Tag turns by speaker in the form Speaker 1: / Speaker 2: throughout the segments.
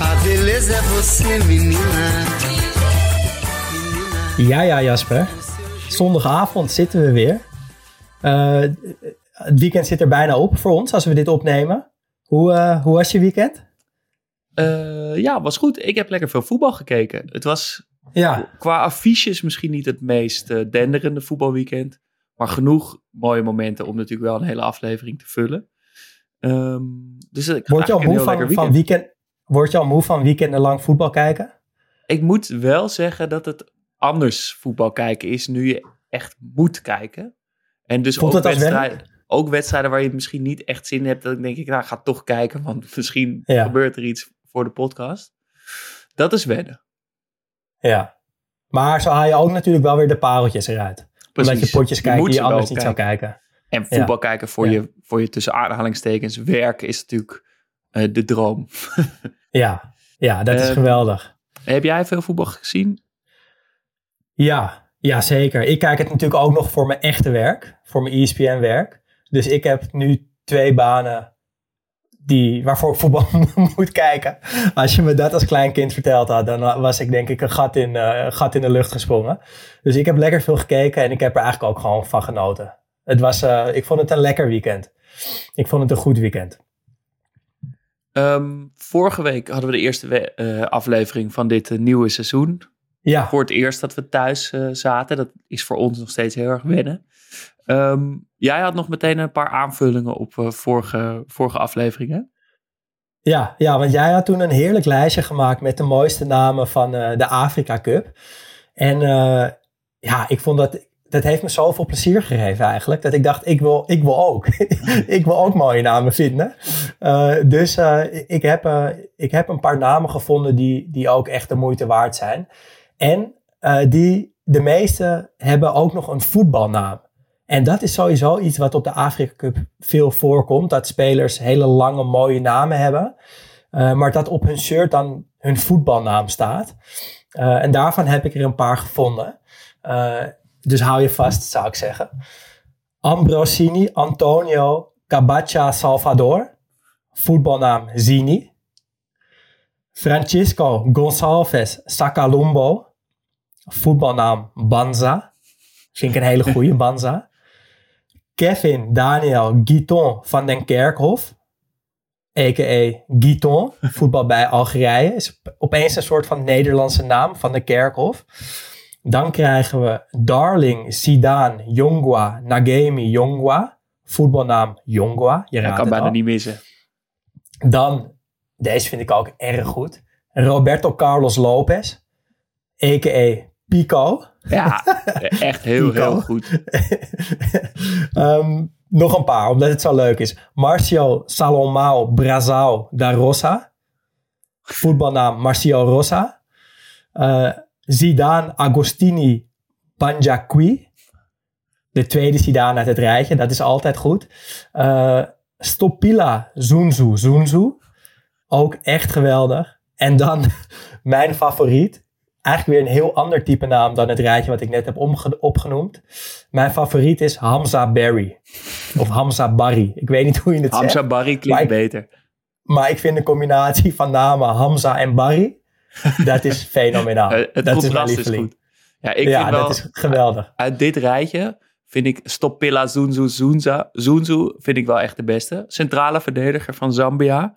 Speaker 1: A beleza é você, menina.
Speaker 2: Ja, ja, Jasper. Zondagavond zitten we weer. Eh, het weekend zit er bijna op voor ons als we dit opnemen. Hoe, eh, hoe was je weekend?
Speaker 3: Eh, ja, was goed. Ik heb lekker veel voetbal gekeken. Het was
Speaker 2: Ja,
Speaker 3: qua affiches misschien niet het meest denderende voetbalweekend. Maar genoeg mooie momenten om natuurlijk wel een hele aflevering te vullen. Ehm, dus ik
Speaker 2: word je, al moe
Speaker 3: heel
Speaker 2: van,
Speaker 3: lekker
Speaker 2: van
Speaker 3: weekend.
Speaker 2: Word je al moe van weekendenlang voetbal kijken?
Speaker 3: Ik moet wel zeggen dat het anders voetbal kijken is nu je echt moet kijken. En dus
Speaker 2: Voelt
Speaker 3: ook wedstrijden, ook wedstrijden waar je misschien niet echt zin in hebt. Dat denk ik, nou, ga toch kijken, want misschien
Speaker 2: Ja.
Speaker 3: gebeurt er iets voor de podcast. Dat is wennen.
Speaker 2: Ja. Maar zo haal je ook natuurlijk wel weer de pareltjes eruit. Omdat je potjes kijkt
Speaker 3: moet
Speaker 2: die je anders niet zou kijken.
Speaker 3: En voetbal kijken voor,
Speaker 2: Ja.
Speaker 3: je, voor je tussen aanhalingstekens werk is natuurlijk eh, de droom.
Speaker 2: Ja, ja dat is
Speaker 3: Eh,
Speaker 2: geweldig.
Speaker 3: Heb jij veel voetbal gezien?
Speaker 2: Ja, ja, zeker. Ik kijk het natuurlijk ook nog voor mijn echte werk, voor mijn ESPN-werk. Dus ik heb nu twee banen die, waarvoor ik voetbal moet kijken. Als je me dat als klein kind verteld had, dan was ik denk ik een gat in, eh, gat in de lucht gesprongen. Dus ik heb lekker veel gekeken en ik heb er eigenlijk ook gewoon van genoten. Het was, eh, ik vond het een lekker weekend. Ik vond het een goed weekend.
Speaker 3: Ehm, vorige week hadden we de eerste we- eh, aflevering van dit eh, nieuwe seizoen.
Speaker 2: Ja,
Speaker 3: Voor het eerst dat we thuis eh, zaten. Dat is voor ons nog steeds heel erg wennen. Ehm, jij had nog meteen een paar aanvullingen op vorige, vorige afleveringen.
Speaker 2: Ja, ja, want jij had toen een heerlijk lijstje gemaakt met de mooiste namen van de Afrika Cup. En ja, ik vond dat, dat heeft me zoveel plezier gegeven eigenlijk. Dat ik dacht, ik wil, ik wil ook. ik wil ook mooie namen vinden. Eh, dus eh, ik, heb, eh, ik heb een paar namen gevonden die, die ook echt de moeite waard zijn. En die, de meeste hebben ook nog een voetbalnaam. En dat is sowieso iets wat op de Afrika Cup veel voorkomt. Dat spelers hele lange mooie namen hebben. maar dat op hun shirt dan hun voetbalnaam staat. En daarvan heb ik er een paar gevonden. Dus hou je vast, zou ik zeggen. Ambrosini Antonio Cabacha Salvador. Voetbalnaam Zini. Francisco Gonçalves Sacalumbo. Voetbalnaam Banza. Vind ik een hele goede Banza. Kevin Daniel Guiton van den Kerkhof. A.k.a. Guiton. Voetbal bij Algerije. Is opeens een soort van Nederlandse naam van de Kerkhof. Dan krijgen we Darling Sidan Jongwa Nagemi Jongwa. Voetbalnaam Jongwa. Je
Speaker 3: kan bijna
Speaker 2: al.
Speaker 3: niet missen.
Speaker 2: Dan, deze vind ik ook erg goed. Roberto Carlos Lopez. A.k.a. Pico.
Speaker 3: Ja, echt heel, heel goed.
Speaker 2: Ehm, nog een paar, omdat het zo leuk is. Marcio Salomao Brazao da Rosa. Voetbalnaam Marcio Rosa. Eh, Zidane Agostini Panjaqui. De tweede Zidane uit het rijtje, dat is altijd goed. Eh, Stopila Zunzu Zunzu. Ook echt geweldig. En dan mijn favoriet. Eigenlijk weer een heel ander type naam dan het rijtje wat ik net heb opgenoemd. Mijn favoriet is Hamza Barry. Of Hamza Barry. Ik weet niet hoe je het
Speaker 3: Hamza
Speaker 2: zegt.
Speaker 3: Barry klinkt
Speaker 2: Maar ik-
Speaker 3: beter.
Speaker 2: Maar ik vind de combinatie van namen Hamza en Barry. Dat is fenomenaal.
Speaker 3: Eh, het
Speaker 2: dat is mijn
Speaker 3: contrast is, goed. Ja, ik
Speaker 2: ja,
Speaker 3: vind wel,
Speaker 2: dat is geweldig.
Speaker 3: uit dit rijtje vind ik Stoppilla Zunzu Zunza, Zunzu vind ik wel echt de beste. Centrale verdediger van Zambia.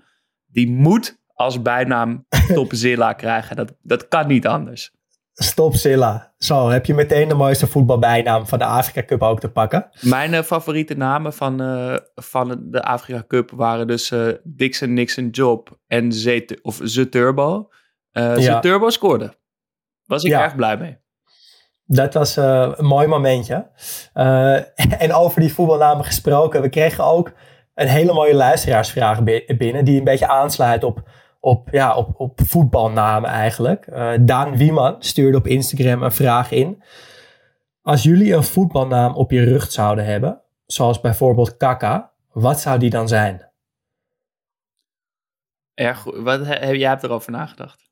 Speaker 3: Die moet als bijnaam Topzilla krijgen. Dat, dat kan niet anders.
Speaker 2: Stop Silla. Zo, heb je meteen de mooiste voetbalbijnaam van de Afrika Cup ook te pakken.
Speaker 3: Mijn eh, favoriete namen van, eh, van de Afrika Cup waren dus eh, Dixon, Nixon, Job en Z, of The Turbo. Eh The
Speaker 2: Ja.
Speaker 3: Turbo scoorde. Was ik
Speaker 2: Ja.
Speaker 3: erg blij mee.
Speaker 2: Dat was eh, een mooi momentje. Eh, en over die voetbalnamen gesproken. We kregen ook een hele mooie luisteraarsvraag bi- binnen. Die een beetje aansluit op, op, ja, op, op voetbalnamen eigenlijk. Uh, Daan Wieman stuurde op Instagram een vraag in. Als jullie een voetbalnaam op je rug zouden hebben, zoals bijvoorbeeld Kaka, wat zou die dan zijn?
Speaker 3: Erg goed. Wat, heb, jij hebt erover nagedacht?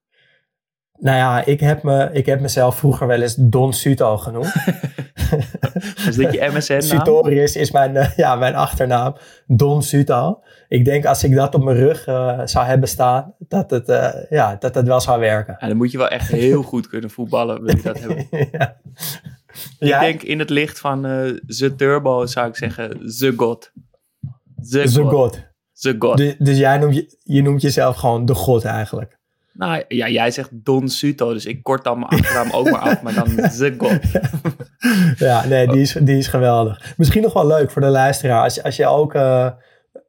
Speaker 2: Nou ja, ik heb, me, ik heb mezelf vroeger wel eens Don Suto genoemd.
Speaker 3: is dit je MSN-naam?
Speaker 2: Sutorius is mijn, uh, ja, mijn achternaam. Don Suto. Ik denk als ik dat op mijn rug uh, zou hebben staan, dat het, uh, ja, dat het wel zou werken.
Speaker 3: Ja, dan moet je wel echt heel goed kunnen voetballen, wil je dat hebben. ja. Ik denk in het licht van The Turbo zou ik zeggen The God.
Speaker 2: The, God.
Speaker 3: The God.
Speaker 2: De, dus jij noemt je, je noemt jezelf gewoon de God eigenlijk.
Speaker 3: Nou ja, jij zegt Don Suto, dus ik kort dan mijn achternaam ook maar af, maar dan The God.
Speaker 2: ja, nee, die is, die is geweldig. Misschien nog wel leuk voor de luisteraar, als, als je ook uh,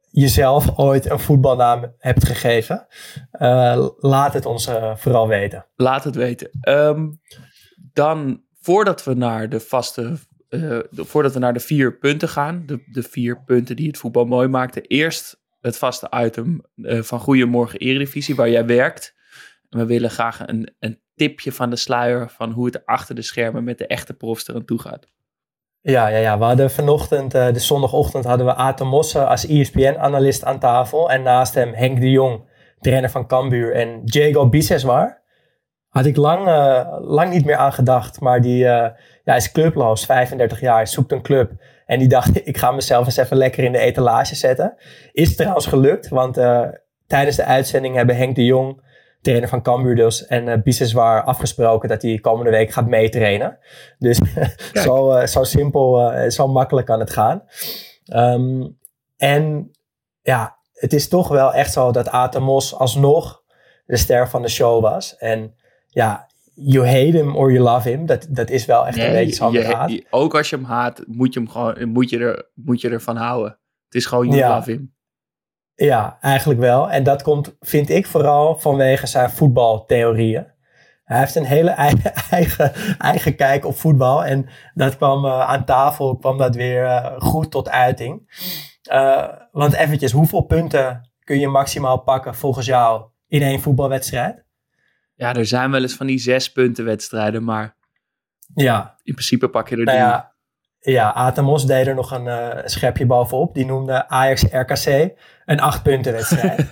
Speaker 2: jezelf ooit een voetbalnaam hebt gegeven, uh, laat het ons uh, vooral weten.
Speaker 3: Laat het weten. Um, dan, voordat we naar de vaste, de, voordat we naar de vier punten gaan, de, de vier punten die het voetbal mooi maakten, eerst het vaste item van Goedemorgen Eredivisie, waar jij werkt we willen graag een, een tipje van de sluier van hoe het er achter de schermen met de echte profs eraan toe gaat.
Speaker 2: Ja, ja, ja, we hadden vanochtend, uh, de zondagochtend, hadden we Aten Mosse als ESPN-analyst aan tafel. En naast hem Henk de Jong, trainer van Cambuur. En Diego Biseswar. Had ik lang, uh, lang niet meer aan gedacht. Maar die uh, ja, is clubloos, 35 jaar, zoekt een club. En die dacht, ik ga mezelf eens even lekker in de etalage zetten. Is trouwens gelukt, want tijdens de uitzending hebben Henk de Jong trainer van Cambuur dus. En uh, Biseswar afgesproken dat hij komende week gaat meetrainen. Dus zo, uh, zo simpel, uh, zo makkelijk kan het gaan. Um, en ja, het is toch wel echt zo dat Atemos alsnog de ster van de show was. En ja, you hate him or you love him. Dat, dat is wel echt een beetje zo
Speaker 3: je, Ook als je hem haat, moet je, hem gewoon, moet je, er, moet je ervan houden. Het is gewoon you love him.
Speaker 2: Ja, eigenlijk wel. En dat komt, vind ik, vooral vanwege zijn voetbaltheorieën. Hij heeft een hele eigen, eigen, eigen kijk op voetbal. En dat kwam uh, aan tafel, kwam dat weer uh, goed tot uiting. Uh, want eventjes, hoeveel punten kun je maximaal pakken volgens jou in één voetbalwedstrijd?
Speaker 3: Ja, er zijn wel eens van die zes punten wedstrijden, maar
Speaker 2: ja.
Speaker 3: in principe pak je er
Speaker 2: nou ja, ja, Atemos deed er nog een uh, schepje bovenop. Die noemde Ajax RKC een acht punten wedstrijd.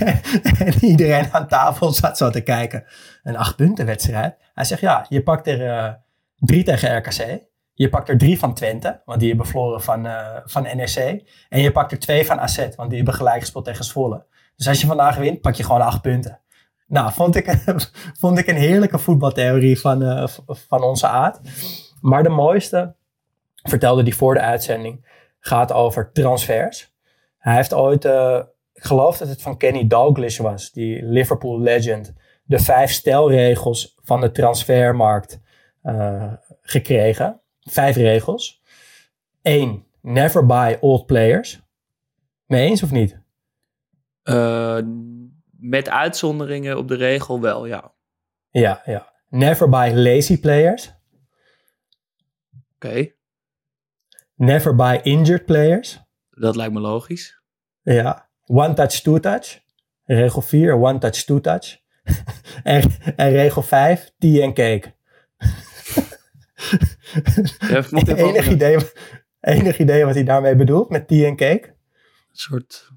Speaker 2: en iedereen aan tafel zat zo te kijken. Een acht punten wedstrijd. Hij zegt ja, je pakt er uh, drie tegen RKC. Je pakt er drie van Twente, want die hebben verloren van, uh, van NEC. En je pakt er twee van AZ, want die hebben gelijk gespeeld tegen Zwolle. Dus als je vandaag wint, pak je gewoon acht punten. Nou, vond ik, vond ik een heerlijke voetbaltheorie van, uh, van onze aard. Maar de mooiste, vertelde hij voor de uitzending, gaat over transfers. Hij heeft ooit, uh, ik geloof dat het van Kenny Dalglish was, die Liverpool legend, de vijf stelregels van de transfermarkt uh, gekregen. Vijf regels. Eén, never buy old players. Mee eens of niet?
Speaker 3: Uh, met uitzonderingen op de regel wel, ja.
Speaker 2: Ja, ja. Never buy lazy players.
Speaker 3: Oké. Okay.
Speaker 2: Never buy injured players.
Speaker 3: Dat lijkt me logisch.
Speaker 2: Ja. One touch, two touch. Regel 4, one touch, two touch. en, en regel 5, tea and cake. ja, enig, idee, enig idee wat hij daarmee bedoelt met tea and cake? Een
Speaker 3: soort,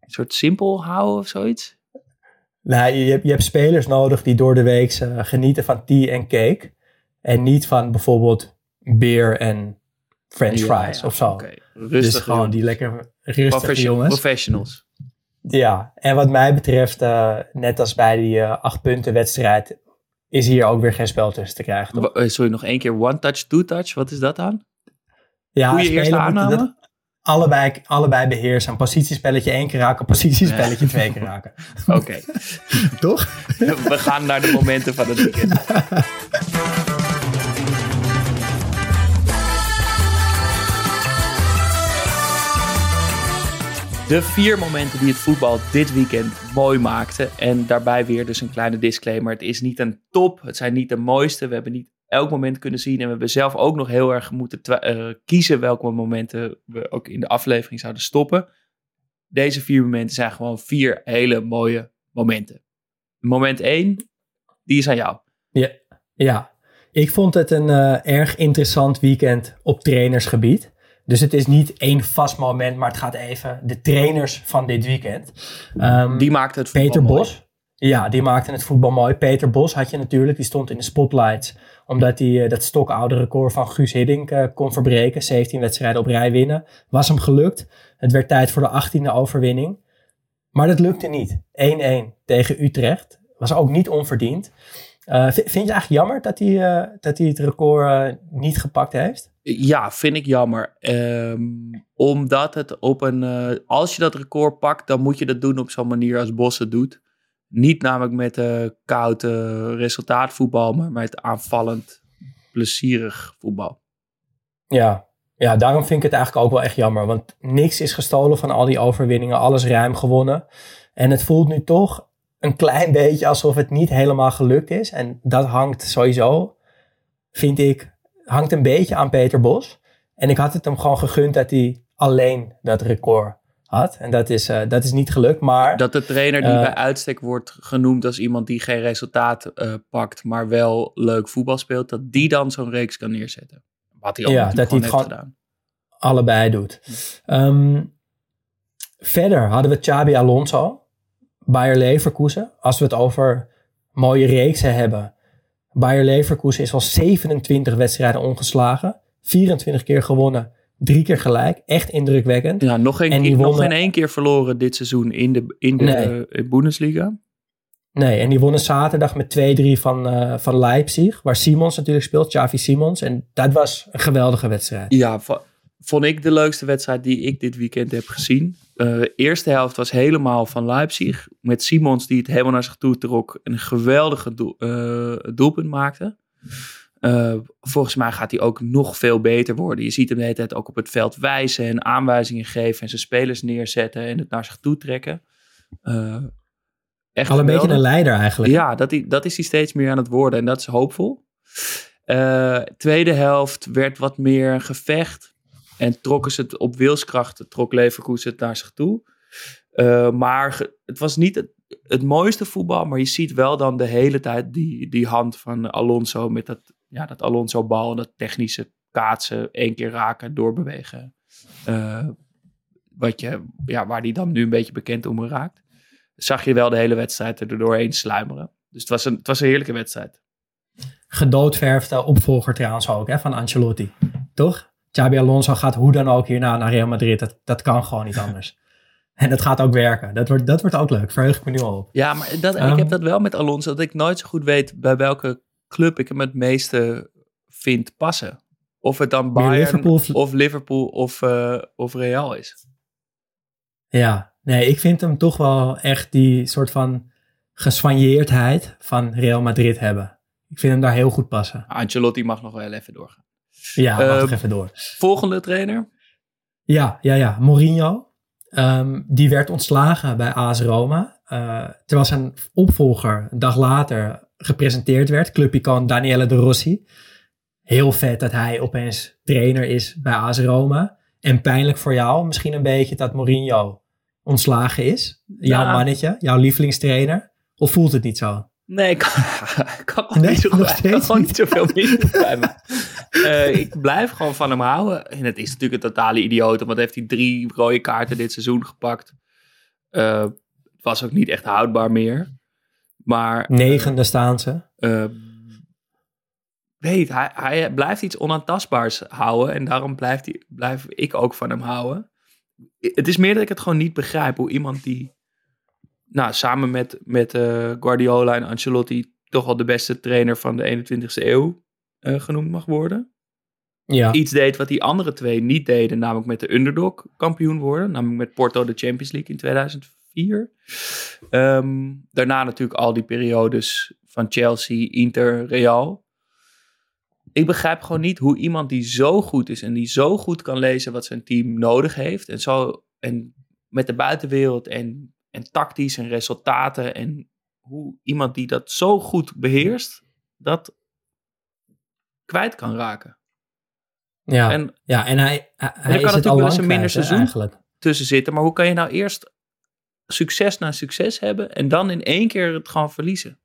Speaker 3: een soort simpel houden of zoiets?
Speaker 2: Nou, je, hebt, je hebt spelers nodig die door de week uh, genieten van tea en cake. En niet van bijvoorbeeld beer en french fries of zo. Okay.
Speaker 3: Rustig
Speaker 2: dus gewoon die lekker rustige jongens.
Speaker 3: Professionals.
Speaker 2: Ja, en wat mij betreft, uh, net als bij die uh, acht punten wedstrijd, is hier ook weer geen spel tussen te krijgen. Toch?
Speaker 3: Eh, sorry, nog één keer one touch, two touch, wat is dat dan?
Speaker 2: Ja, Goeie eerste aanname? allebei, allebei beheersen. Een positiespelletje één keer raken, positiespelletje ja. twee keer raken.
Speaker 3: Oké.
Speaker 2: Toch?
Speaker 3: We gaan naar de momenten van het weekend. De vier momenten die het voetbal dit weekend mooi maakten. En daarbij weer dus een kleine disclaimer. Het is niet een top. Het zijn niet de mooiste. We hebben niet elk moment kunnen zien. En we hebben zelf ook nog heel erg moeten uh, kiezen welke momenten we ook in de aflevering zouden stoppen. deze vier momenten zijn gewoon vier hele mooie momenten. Moment één, die is aan jou.
Speaker 2: Ja, ja. ik vond het een eh, erg interessant weekend op trainersgebied. Dus het is niet één vast moment, maar het gaat even de trainers van dit weekend. Um,
Speaker 3: die maakte het voetbal
Speaker 2: Peter
Speaker 3: mooi.
Speaker 2: Bos. Ja, die maakte het voetbal mooi. Peter Bos had je natuurlijk, die stond in de spotlights. Omdat hij uh, dat stokoude record van Guus Hiddink uh, kon verbreken. 17 wedstrijden op rij winnen. Was hem gelukt. Het werd tijd voor de 18e overwinning. Maar dat lukte niet. 1-1 tegen Utrecht. Was ook niet onverdiend. Uh, vind je eigenlijk jammer dat hij, dat hij het record niet gepakt heeft?
Speaker 3: Ja, vind ik jammer. Um, omdat het op een. als je dat record pakt, dan moet je dat doen op zo'n manier als Bos het doet. Niet namelijk met uh, koud resultaatvoetbal, maar met aanvallend, plezierig voetbal.
Speaker 2: Ja. ja, daarom vind ik het eigenlijk ook wel echt jammer. Want niks is gestolen van al die overwinningen, alles ruim gewonnen. En het voelt nu toch een klein beetje alsof het niet helemaal gelukt is. En dat hangt sowieso, vind ik, hangt een beetje aan Peter Bos. En ik had het hem gewoon gegund dat hij alleen dat record had. En dat is, uh, dat is niet gelukt, maar...
Speaker 3: Dat de trainer die uh, bij uitstek wordt genoemd als iemand die geen resultaat uh, pakt, maar wel leuk voetbal speelt, dat die dan zo'n reeks kan neerzetten. Wat hij al
Speaker 2: ja, dat hij het gewoon gedaan. allebei doet. Um, verder hadden we Xabi Alonso, Bayer Leverkusen. Als we het over mooie reeksen hebben. Bayer Leverkusen is al 27 wedstrijden ongeslagen. 24 keer gewonnen. Drie keer gelijk. Echt indrukwekkend.
Speaker 3: Ja, nog, een, keer, wonnen... nog geen één keer verloren dit seizoen in de, in de nee. uh, Bundesliga.
Speaker 2: Nee, en die wonnen zaterdag met 2-3 van, uh, van Leipzig. Waar Simons natuurlijk speelt. Xavi Simons. En dat was een geweldige wedstrijd.
Speaker 3: Ja, vond ik de leukste wedstrijd die ik dit weekend heb gezien. Uh, de eerste helft was helemaal van Leipzig. Met Simons die het helemaal naar zich toe trok. Een geweldige doel, uh, doelpunt maakte. Uh, volgens mij gaat hij ook nog veel beter worden. Je ziet hem de hele tijd ook op het veld wijzen en aanwijzingen geven. En zijn spelers neerzetten en het naar zich toe trekken.
Speaker 2: echt Al een beetje een leider eigenlijk.
Speaker 3: Ja, dat, dat is hij steeds meer aan het worden. En dat is hoopvol. tweede helft werd wat meer een gevecht. En trokken ze het op wilskracht, trok Leverkusen het naar zich toe. Uh, maar het was niet het, mooiste voetbal, maar je ziet wel dan de hele tijd die, die hand van Alonso met dat, ja, dat Alonso-bal en dat technische kaatsen, één keer raken, doorbewegen. Uh, wat je, ja, waar die dan nu een beetje bekend om raakt. Zag je wel de hele wedstrijd er doorheen sluimeren. Dus het was een, het was een heerlijke wedstrijd.
Speaker 2: Gedoodverfde opvolger trouwens ook hè, van Ancelotti, toch? Xabi Alonso gaat hoe dan ook hierna naar Real Madrid. Dat, dat kan gewoon niet anders. En dat gaat ook werken. Dat wordt, dat wordt ook leuk. Verheug ik me nu al op.
Speaker 3: Ja, maar dat, um, ik heb dat wel met Alonso. Dat ik nooit zo goed weet bij welke club ik hem het meeste vind passen. Of het dan Bayern Liverpool of, of Liverpool of, uh, of Real is.
Speaker 2: Ja, nee, ik vind hem toch wel echt die soort van geswanjeerdheid van Real Madrid hebben. Ik vind hem daar heel goed passen.
Speaker 3: Ancelotti mag nog wel even doorgaan.
Speaker 2: Ja, wacht uh, even door.
Speaker 3: Volgende trainer?
Speaker 2: Ja, ja, ja. Mourinho. Um, die werd ontslagen bij AS Roma. Uh, terwijl zijn opvolger een dag later gepresenteerd werd. Clubicoon Daniele de Rossi. Heel vet dat hij opeens trainer is bij AS Roma. En pijnlijk voor jou misschien een beetje dat Mourinho ontslagen is. Jouw ja. mannetje, jouw lievelingstrainer. Of voelt het niet zo?
Speaker 3: Nee, ik kan, ik kan nee, niet, zo, nog gewoon niet zoveel meer bij me. Uh, ik blijf gewoon van hem houden. En het is natuurlijk een totale idioot, want heeft hij drie rode kaarten dit seizoen gepakt. Uh, het was ook niet echt houdbaar meer. Maar,
Speaker 2: Negende uh, staan ze.
Speaker 3: weet, hij, hij blijft iets onaantastbaars houden. En daarom blijft hij, blijf ik ook van hem houden. Het is meer dat ik het gewoon niet begrijp hoe iemand die nou, samen met, met uh, Guardiola en Ancelotti toch wel de beste trainer van de 21ste eeuw uh, genoemd mag worden.
Speaker 2: Ja.
Speaker 3: Iets deed wat die andere twee niet deden, namelijk met de underdog kampioen worden. Namelijk met Porto de Champions League in 2004. Um, daarna natuurlijk al die periodes van Chelsea, Inter, Real. Ik begrijp gewoon niet hoe iemand die zo goed is en die zo goed kan lezen wat zijn team nodig heeft. En, zo, en met de buitenwereld en en tactisch en resultaten en hoe iemand die dat zo goed beheerst, dat kwijt kan raken.
Speaker 2: Ja, en, ja, en hij, hij
Speaker 3: dan kan
Speaker 2: al
Speaker 3: wel eens een minder seizoen.
Speaker 2: Eigenlijk.
Speaker 3: Tussen zitten. Maar hoe kan je nou eerst succes na succes hebben en dan in één keer het gewoon verliezen?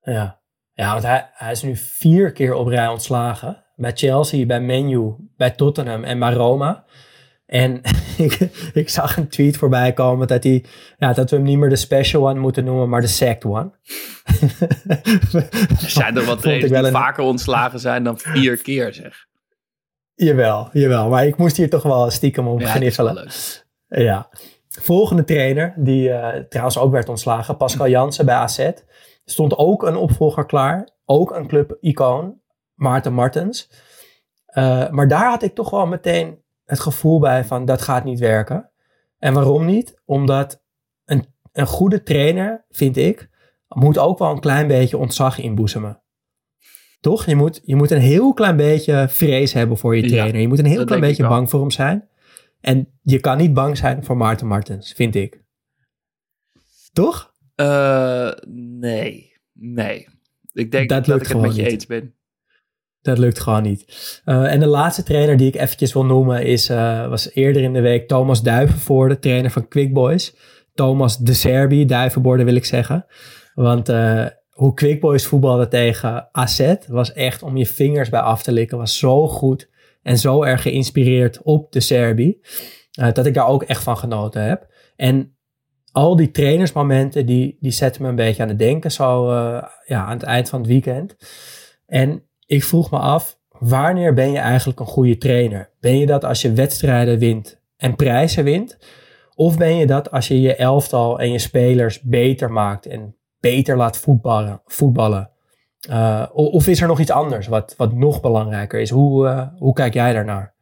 Speaker 2: Ja, ja want hij, hij is nu vier keer op rij ontslagen. Bij Chelsea, bij Menu, bij Tottenham en bij Roma. En ik, ik zag een tweet voorbij komen dat, hij, ja, dat we hem niet meer de special one moeten noemen, maar de sacked one.
Speaker 3: er zijn er wat trainers die vaker ontslagen zijn dan vier keer, zeg.
Speaker 2: Jawel, jawel. Maar ik moest hier toch wel stiekem om ja, gniffelen. Ja. Volgende trainer, die uh, trouwens ook werd ontslagen, Pascal Jansen bij AZ. Stond ook een opvolger klaar. Ook een club-icoon, Maarten Martens. Uh, maar daar had ik toch wel meteen het gevoel bij van dat gaat niet werken. En waarom niet? Omdat een, een goede trainer, vind ik, moet ook wel een klein beetje ontzag inboezemen. Toch? Je moet, je moet een heel klein beetje vrees hebben voor je trainer. je moet een heel klein beetje bang voor hem zijn. En je kan niet bang zijn voor Maarten Martens, vind ik. Toch?
Speaker 3: Uh, nee. Nee. Ik denk dat, dat ik het met je eens ben.
Speaker 2: Dat lukt gewoon niet. Uh, en de laatste trainer die ik eventjes wil noemen is, uh, was eerder in de week Thomas Duivenvoorde, trainer van Quick Boys. Thomas de Serbi, Duivenborden wil ik zeggen. Want uh, hoe Quick Boys voetbalde tegen AZ was echt om je vingers bij af te likken. Was zo goed en zo erg geïnspireerd op de Serbi. dat ik daar ook echt van genoten heb. En al die trainersmomenten die, die zetten me een beetje aan het denken zo ja, aan het eind van het weekend. En ik vroeg me af, wanneer ben je eigenlijk een goede trainer? Ben je dat als je wedstrijden wint en prijzen wint? Of ben je dat als je je elftal en je spelers beter maakt en beter laat voetballen? voetballen? Uh, of is er nog iets anders wat, wat nog belangrijker is? Hoe, uh, hoe kijk jij daarnaar?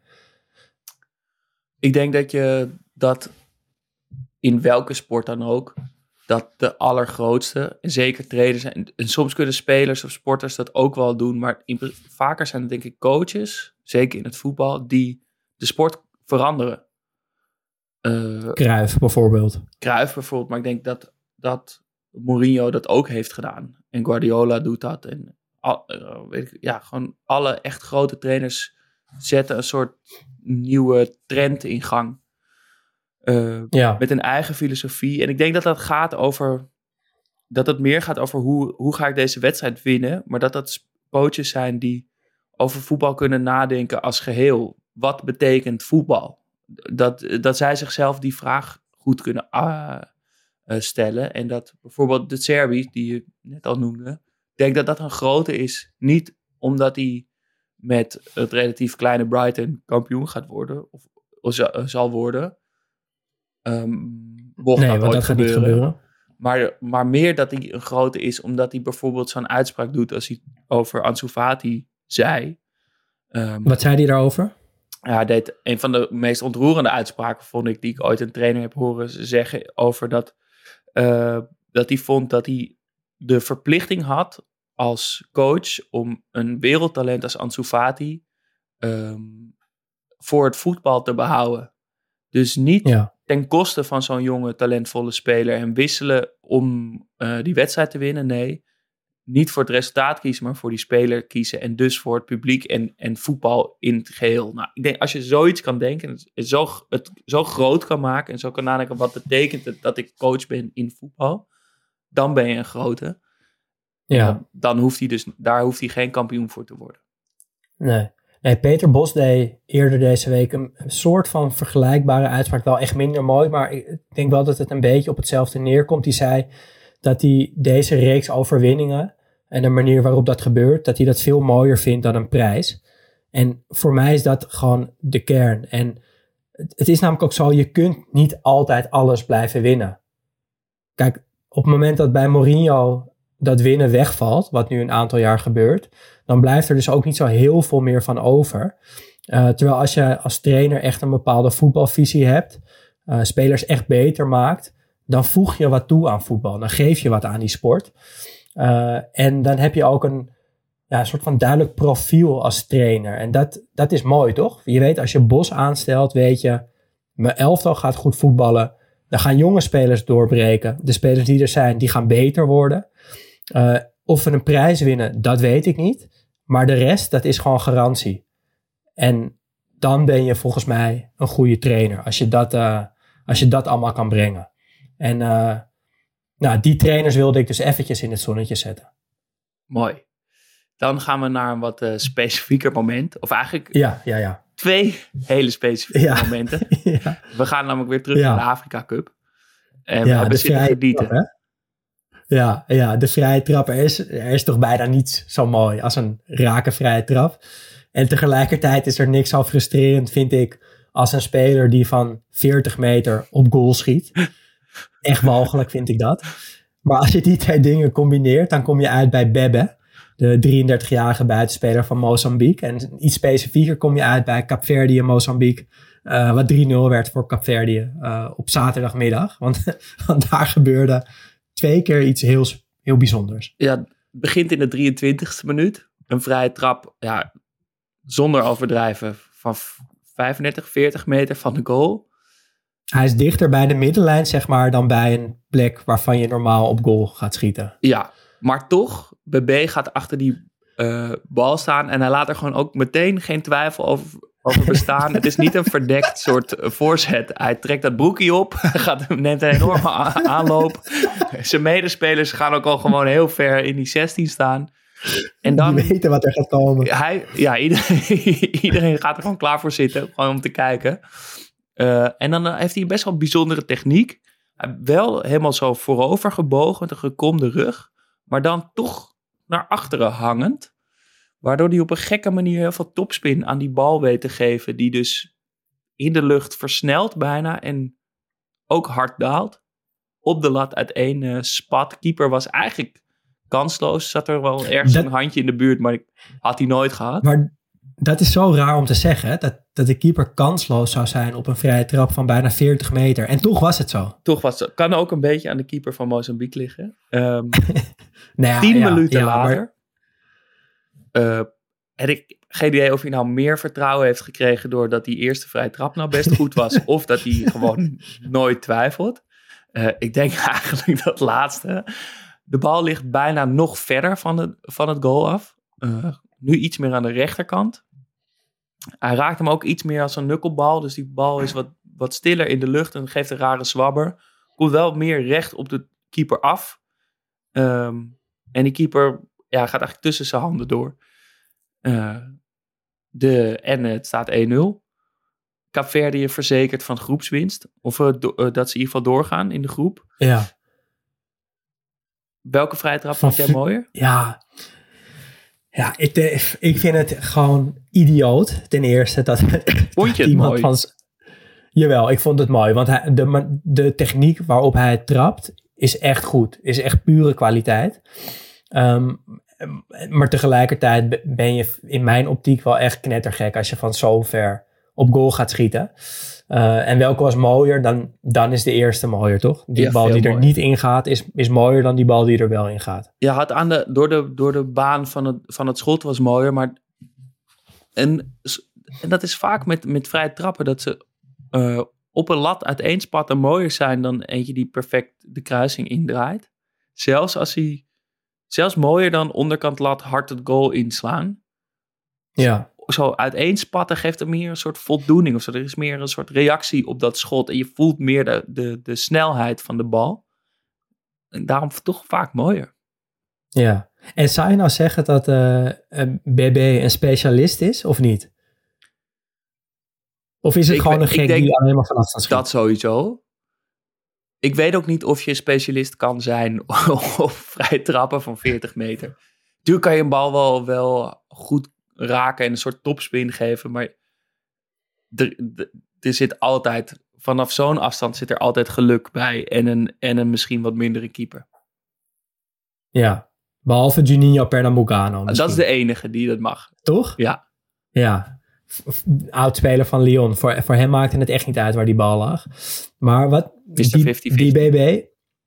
Speaker 3: Ik denk dat je dat in welke sport dan ook dat de allergrootste, en zeker trainers, en, en soms kunnen spelers of sporters dat ook wel doen, maar vaker zijn het denk ik coaches, zeker in het voetbal, die de sport veranderen.
Speaker 2: Uh, Cruijff bijvoorbeeld.
Speaker 3: Cruijff bijvoorbeeld, maar ik denk dat, dat Mourinho dat ook heeft gedaan. En Guardiola doet dat. En al, uh, weet ik, ja, gewoon alle echt grote trainers zetten een soort nieuwe trend in gang. Uh, ja. Met een eigen filosofie. En ik denk dat dat gaat over. Dat het meer gaat over hoe, hoe ga ik deze wedstrijd winnen. Maar dat dat coaches zijn die over voetbal kunnen nadenken als geheel. Wat betekent voetbal? Dat, dat zij zichzelf die vraag goed kunnen uh, stellen. En dat bijvoorbeeld de Serbi, die je net al noemde. Denk dat dat een grote is. Niet omdat hij met het relatief kleine Brighton kampioen gaat worden. Of, of zal worden. Um, mocht nee, dat, dat gaat niet gebeuren. Maar, maar meer dat hij een grote is, omdat hij bijvoorbeeld zo'n uitspraak doet als hij over Ansu Fati zei.
Speaker 2: Um, Wat zei hij daarover?
Speaker 3: Ja, deed een van de meest ontroerende uitspraken, vond ik, die ik ooit een trainer heb horen zeggen over dat, uh, dat hij vond dat hij de verplichting had als coach om een wereldtalent als Ansu Fati um, voor het voetbal te behouden. Dus niet ja ten koste van zo'n jonge, talentvolle speler en wisselen om uh, die wedstrijd te winnen. Nee, niet voor het resultaat kiezen, maar voor die speler kiezen. En dus voor het publiek en, en voetbal in het geheel. Nou, ik denk als je zoiets kan denken, het zo, het zo groot kan maken en zo kan nadenken wat betekent het dat ik coach ben in voetbal, dan ben je een grote. Ja. Dan, dan hoeft hij dus, daar hoeft hij geen kampioen voor te worden.
Speaker 2: Nee. Nee, Peter Bos deed eerder deze week een, soort van vergelijkbare uitspraak. Wel echt minder mooi, maar ik denk wel dat het een beetje op hetzelfde neerkomt. Die zei dat hij deze reeks overwinningen en de manier waarop dat gebeurt, dat hij dat veel mooier vindt dan een prijs. En voor mij is dat gewoon de kern. En het is namelijk ook zo, je kunt niet altijd alles blijven winnen. Kijk, op het moment dat bij Mourinho dat winnen wegvalt, wat nu een aantal jaar gebeurt, dan blijft er dus ook niet zo heel veel meer van over. Uh, terwijl als je als trainer echt een bepaalde voetbalvisie hebt, uh, spelers echt beter maakt, dan voeg je wat toe aan voetbal. Dan geef je wat aan die sport. Uh, en dan heb je ook een, ja, soort van duidelijk profiel als trainer. En dat, dat is mooi, toch? Je weet, als je Bos aanstelt, weet je, mijn elftal gaat goed voetballen. Dan gaan jonge spelers doorbreken. De spelers die er zijn, die gaan beter worden. Of we een prijs winnen, dat weet ik niet. Maar de rest, dat is gewoon garantie. En dan ben je volgens mij een goede trainer. Als je dat, uh, Als je dat allemaal kan brengen. En uh, nou, die trainers wilde ik dus eventjes in het zonnetje zetten.
Speaker 3: Mooi. Dan gaan we naar een wat uh, specifieker moment. Of eigenlijk
Speaker 2: ja, ja, ja.
Speaker 3: twee hele specifieke ja. momenten. ja. We gaan namelijk weer terug naar de Afrika Cup. En we hebben zitten genieten.
Speaker 2: Ja, ja, de vrije trap. Er is, er is toch bijna niets zo mooi als een rake vrije trap. En tegelijkertijd is er niks zo frustrerend, vind ik, als een speler die van 40 meter op goal schiet. Echt walgelijk vind ik dat. Maar als je die twee dingen combineert, dan kom je uit bij Bebe, de 33-jarige buitenspeler van Mozambique. En iets specifieker kom je uit bij Capverdië Mozambique, uh, wat 3-0 werd voor Capverdië uh, op zaterdagmiddag. Want daar gebeurde twee keer iets heel, heel bijzonders.
Speaker 3: Ja, het begint in de 23e minuut. Een vrije trap, ja, zonder overdrijven, van 35, 40 meter van de goal.
Speaker 2: Hij is dichter bij de middenlijn, zeg maar, dan bij een plek waarvan je normaal op goal gaat schieten.
Speaker 3: Ja, maar toch, BB gaat achter die uh, bal staan en hij laat er gewoon ook meteen geen twijfel over, over bestaan. het is niet een verdekt soort voorzet. Hij trekt dat broekje op, gaat, neemt een enorme aanloop. Zijn medespelers gaan ook al gewoon heel ver in die 16 staan.
Speaker 2: En dan, Die weten wat er gaat komen.
Speaker 3: Hij, ja, iedereen, iedereen gaat er gewoon klaar voor zitten, gewoon om te kijken. Uh, en dan heeft hij best wel een bijzondere techniek. Wel helemaal zo voorover gebogen met een gekromde rug. Maar dan toch naar achteren hangend. Waardoor hij op een gekke manier heel veel topspin aan die bal weet te geven. Die dus in de lucht versnelt bijna en ook hard daalt. Op de lat uit één uh, spat. Keeper was eigenlijk kansloos. Zat er wel ergens een handje in de buurt, maar had hij nooit gehad.
Speaker 2: Maar dat is zo raar om te zeggen, dat, dat de keeper kansloos zou zijn op een vrije trap van bijna 40 meter. En toch was het zo.
Speaker 3: Toch was het Kan ook een beetje aan de keeper van Mozambique liggen. Um, nou ja, tien minuten later. Maar... Uh, heb ik geen idee of hij nou meer vertrouwen heeft gekregen doordat die eerste vrije trap nou best goed was. of dat hij gewoon nooit twijfelt. Uh, ik denk eigenlijk dat laatste. De bal ligt bijna nog verder van, de, van het goal af. Uh, nu iets meer aan de rechterkant. Hij raakt hem ook iets meer als een nukkelbal. Dus die bal is wat, wat stiller in de lucht en geeft een rare zwabber. Komt wel meer recht op de keeper af. Um, en die keeper ja, gaat eigenlijk tussen zijn handen door. Uh, de, en het staat 1-0. Capverdië verzekerd van groepswinst. Of do, uh, dat ze in ieder geval doorgaan in de groep.
Speaker 2: Ja.
Speaker 3: Welke vrije trap vond jij mooier?
Speaker 2: Ja, ja, ik, ik vind het gewoon idioot. Ten eerste dat,
Speaker 3: vond je het iemand mooi? van.
Speaker 2: Jawel, ik vond het mooi. Want hij, de, de techniek waarop hij trapt is echt goed. Is echt pure kwaliteit. Um, maar tegelijkertijd ben je in mijn optiek wel echt knettergek als je van zo ver op goal gaat schieten. Uh, en welke was mooier? Dan, dan is de eerste mooier, toch? Die ja, bal die er niet in gaat, is, is mooier dan die bal die er wel in gaat.
Speaker 3: Ja, had aan de, door, de, door de baan van het, van het schot was mooier. Maar en, en dat is vaak met, met vrije trappen, dat ze uh, op een lat uiteenspatten mooier zijn dan eentje die perfect de kruising indraait. Zelfs als hij, zelfs mooier dan onderkant lat hard het goal inslaan.
Speaker 2: Ja
Speaker 3: zo uiteenspatten geeft er meer een soort voldoening. Of zo. Er is meer een soort reactie op dat schot. En je voelt meer de, de, de snelheid van de bal. En daarom toch vaak mooier.
Speaker 2: Ja. En zou je nou zeggen dat uh, BB een specialist is of niet? Of is het ik gewoon een gek die alleen maar vanaf schiet?
Speaker 3: Dat sowieso. Ik weet ook niet of je specialist kan zijn op vrij trappen van 40 meter. Tuurlijk kan je een bal wel, wel goed raken en een soort topspin geven. Maar er, er zit altijd, vanaf zo'n afstand zit er altijd geluk bij. En een, en een misschien wat mindere keeper.
Speaker 2: Ja, behalve Juninho Pernambucano.
Speaker 3: Misschien. Dat is de enige die dat mag.
Speaker 2: Toch?
Speaker 3: Ja.
Speaker 2: Ja, oudspeler van Lyon. Voor, voor hem maakte het echt niet uit waar die bal lag. Maar wat...
Speaker 3: Mr. 50-50.
Speaker 2: Die BB...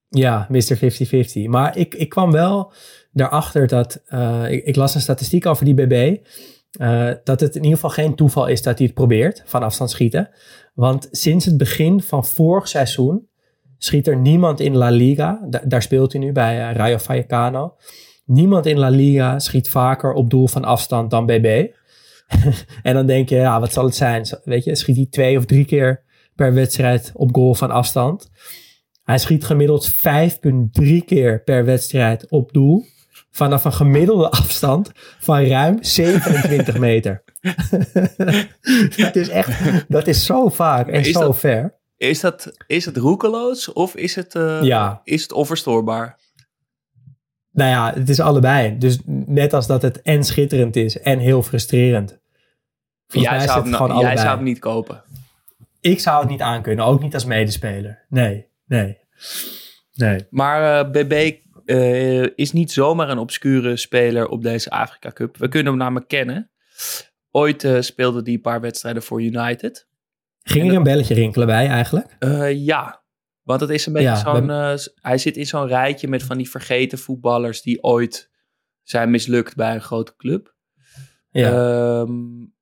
Speaker 2: Ja, Mr. 50-50. Maar ik, ik kwam wel daarachter dat, uh, ik, ik, las een statistiek over die BB, uh, eh, dat het in ieder geval geen toeval is dat hij het probeert van afstand schieten. Want sinds het begin van vorig seizoen schiet er niemand in La Liga, daar speelt hij nu bij uh, Rayo Vallecano, niemand in La Liga schiet vaker op doel van afstand dan BB. en dan denk je, ja, wat zal het zijn? Weet je, schiet hij twee of drie keer per wedstrijd op goal van afstand. Hij schiet gemiddeld 5,3 keer per wedstrijd op doel. Vanaf een gemiddelde afstand van ruim 27 meter. dat is echt, dat is zo vaak en
Speaker 3: Is
Speaker 2: zo
Speaker 3: dat-
Speaker 2: ver.
Speaker 3: Is, dat, is het roekeloos of is het, eh,
Speaker 2: Ja.
Speaker 3: is het onverstoorbaar?
Speaker 2: Nou ja, het is allebei. Dus net als dat het en schitterend is en heel frustrerend. Volgens
Speaker 3: Jij, zou
Speaker 2: het
Speaker 3: hem,
Speaker 2: gewoon
Speaker 3: jij
Speaker 2: allebei.
Speaker 3: zou hem niet kopen.
Speaker 2: Ik zou het niet aankunnen, ook niet als medespeler. Nee, nee, nee.
Speaker 3: Maar eh, BB eh, is niet zomaar een obscure speler op deze Afrika Cup. We kunnen hem namelijk kennen. Ooit eh, speelde hij een paar wedstrijden voor United.
Speaker 2: Ging er een belletje rinkelen bij eigenlijk?
Speaker 3: Ja, want het is een beetje
Speaker 2: Ja,
Speaker 3: zo'n... hij zit in zo'n rijtje met van die vergeten voetballers... die ooit zijn mislukt bij een grote club.
Speaker 2: Ja.
Speaker 3: Ehm,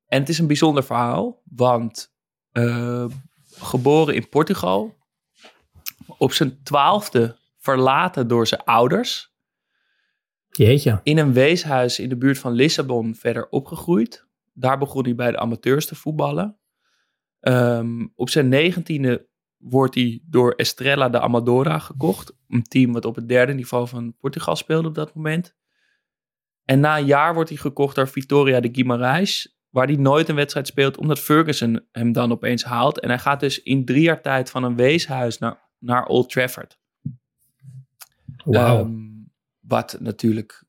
Speaker 3: en het is een bijzonder verhaal, want eh, geboren in Portugal, op zijn twaalfde verlaten door zijn ouders,
Speaker 2: Jeetje.
Speaker 3: in een weeshuis in de buurt van Lissabon verder opgegroeid. Daar begon hij bij de amateurs te voetballen. Ehm, op zijn negentiende wordt hij door Estrela de Amadora gekocht. Een team wat op het derde niveau van Portugal speelde op dat moment. En na een jaar wordt hij gekocht door Vitoria de Guimarães. Waar hij nooit een wedstrijd speelt, omdat Ferguson hem dan opeens haalt. En hij gaat dus in drie jaar tijd van een weeshuis naar, naar Old Trafford.
Speaker 2: Wauw.
Speaker 3: Ehm, wat natuurlijk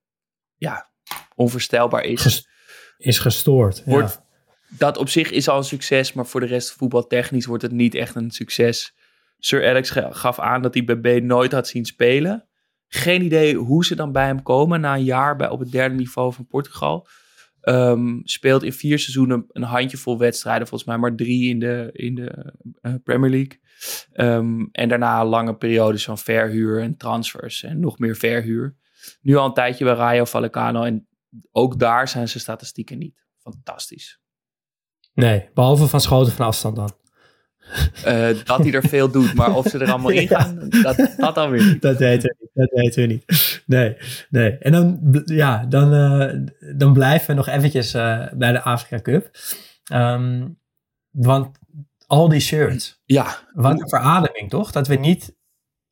Speaker 3: ja, onvoorstelbaar is.
Speaker 2: Ges- is gestoord. ja.
Speaker 3: Wordt- dat op zich is al een succes, maar voor de rest voetbaltechnisch wordt het niet echt een succes. Sir Alex gaf aan dat hij bij B nooit had zien spelen. Geen idee hoe ze dan bij hem komen na een jaar bij, op het derde niveau van Portugal. Ehm, speelt in vier seizoenen een handjevol wedstrijden, volgens mij maar drie in de, in de eh, Premier League. Ehm, en daarna lange periodes van verhuur en transfers en nog meer verhuur. Nu al een tijdje bij Rayo Vallecano en ook daar zijn zijn statistieken niet fantastisch.
Speaker 2: Nee, behalve van schoten van afstand dan.
Speaker 3: Eh, dat hij er veel doet, maar of ze er allemaal in
Speaker 2: Ja.
Speaker 3: gaan, dat, dat dan weer niet.
Speaker 2: Dat weten we niet. Dat weten we niet. Nee, nee. En dan, ja, dan, eh, dan blijven we nog eventjes eh, bij de Afrika Cup. Ehm, want al die shirts.
Speaker 3: Ja,
Speaker 2: Wat een verademing, toch? Dat we niet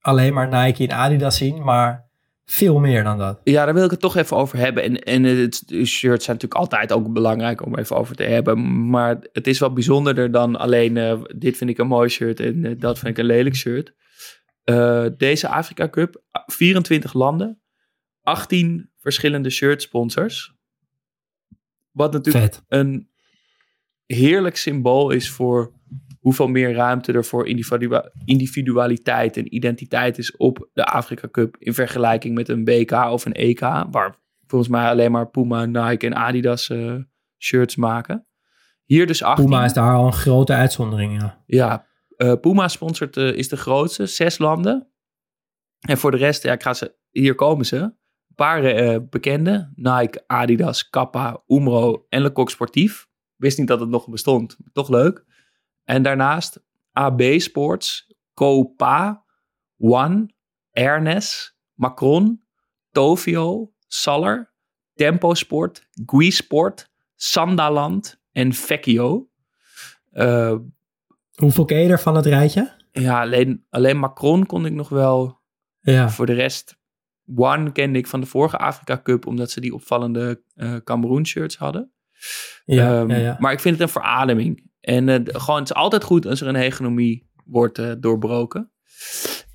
Speaker 2: alleen maar Nike en Adidas zien, maar veel meer dan dat.
Speaker 3: ja, daar wil ik het toch even over hebben. En, en het, de shirts zijn natuurlijk altijd ook belangrijk om even over te hebben. Maar het is wel bijzonderder dan alleen eh, dit vind ik een mooi shirt en eh, dat vind ik een lelijk shirt. Eh, deze Afrika Cup, 24 landen, 18 verschillende shirt sponsors. Wat natuurlijk
Speaker 2: Vet.
Speaker 3: een heerlijk symbool is voor hoeveel meer ruimte er voor individua- individualiteit en identiteit is op de Afrika Cup in vergelijking met een WK of een EK, waar volgens mij alleen maar Puma, Nike en Adidas eh, shirts maken. Hier dus 18.
Speaker 2: Puma is daar al een grote uitzondering, ja.
Speaker 3: Ja, eh, Puma sponsort eh, is de grootste, zes landen. En voor de rest, ja, ik ga ze, hier komen ze. Een paar bekende, Nike, Adidas, Kappa, Umro en Le Coq Sportief. Wist niet dat het nog bestond, toch leuk. En daarnaast AB Sports, Copa, One, Ernest, Macron, Tovio, Saller, Tempo Sport, Gui Sport, Sandaland en Vecchio. Eh,
Speaker 2: Hoeveel ken je er van het rijtje?
Speaker 3: ja, alleen, alleen Macron kon ik nog wel.
Speaker 2: Ja,
Speaker 3: Voor de rest, One kende ik van de vorige Afrika Cup, omdat ze die opvallende eh Cameroen shirts hadden.
Speaker 2: ja,
Speaker 3: Ehm,
Speaker 2: ja, ja.
Speaker 3: Maar ik vind het een verademing. En eh, gewoon, het is altijd goed als er een hegemonie wordt eh, doorbroken.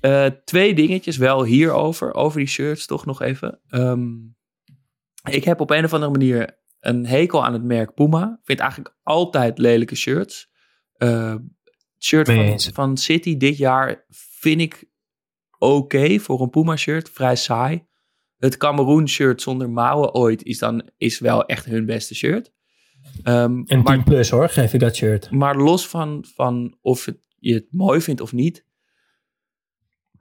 Speaker 3: Eh, twee dingetjes wel hierover, over die shirts toch nog even. Ehm, ik heb op een of andere manier een hekel aan het merk Puma. Ik vind eigenlijk altijd lelijke shirts. Eh, het shirt van, van City dit jaar vind ik oké voor een Puma shirt. Vrij saai. Het Cameroen shirt zonder mouwen ooit is dan is wel echt hun beste shirt. Ehm,
Speaker 2: Een
Speaker 3: maar,
Speaker 2: 10 plus hoor, geef ik dat shirt.
Speaker 3: maar los van, van of het, je het mooi vindt of niet,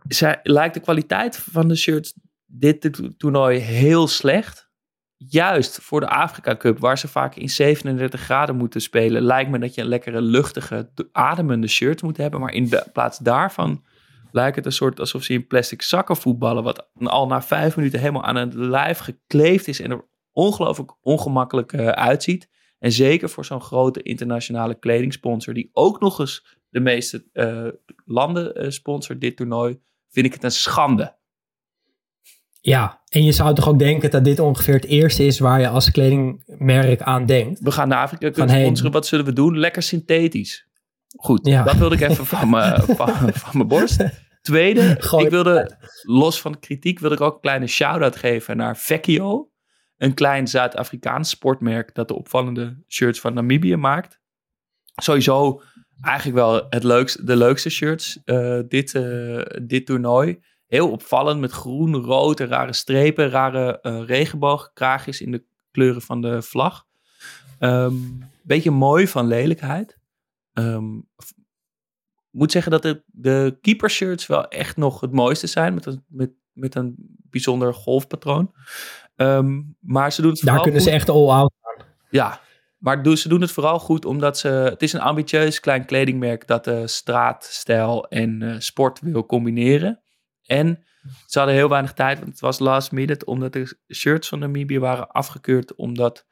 Speaker 3: zij, lijkt de kwaliteit van de shirts dit to- toernooi heel slecht. Juist voor de Afrika Cup, waar ze vaak in 37 graden moeten spelen, lijkt me dat je een lekkere, luchtige, ademende shirt moet hebben. Maar in de plaats daarvan lijkt het een soort alsof ze in plastic zakken voetballen, wat al na vijf minuten helemaal aan het lijf gekleefd is en er ongelooflijk ongemakkelijk eh, uitziet. En zeker voor zo'n grote internationale kledingsponsor, die ook nog eens de meeste eh, landen eh, sponsort dit toernooi, vind ik het een schande.
Speaker 2: Ja, en je zou toch ook denken dat dit ongeveer het eerste is waar je als kledingmerk aan denkt.
Speaker 3: We gaan naar Afrika Cup
Speaker 2: Van, hey,
Speaker 3: sponsoren. Wat zullen we doen? Lekker synthetisch. Goed,
Speaker 2: Ja.
Speaker 3: dat wilde ik even van mijn van, borst. Tweede,
Speaker 2: Gooi-
Speaker 3: ik wilde, los van de kritiek, wilde ik ook een kleine shout-out geven naar Vecchio. Een klein Zuid-Afrikaans sportmerk dat de opvallende shirts van Namibië maakt. Sowieso eigenlijk wel het leukste, de leukste shirts eh, dit, eh, dit toernooi. Heel opvallend met groen, rood en rare strepen. Rare eh regenboogkraagjes in de kleuren van de vlag. Ehm beetje mooi van lelijkheid. F- moet zeggen dat de, de keeper shirts wel echt nog het mooiste zijn. Met met, met een bijzonder golfpatroon. Ehm, maar ze doen het
Speaker 2: Daar kunnen ze echt all-out aan.
Speaker 3: Ja, maar doen- ze doen het vooral goed omdat ze... Het is een ambitieus klein kledingmerk dat de straatstijl en eh, sport wil combineren. En ze hadden heel weinig tijd, want het was last minute, omdat de shirts van Namibië waren afgekeurd omdat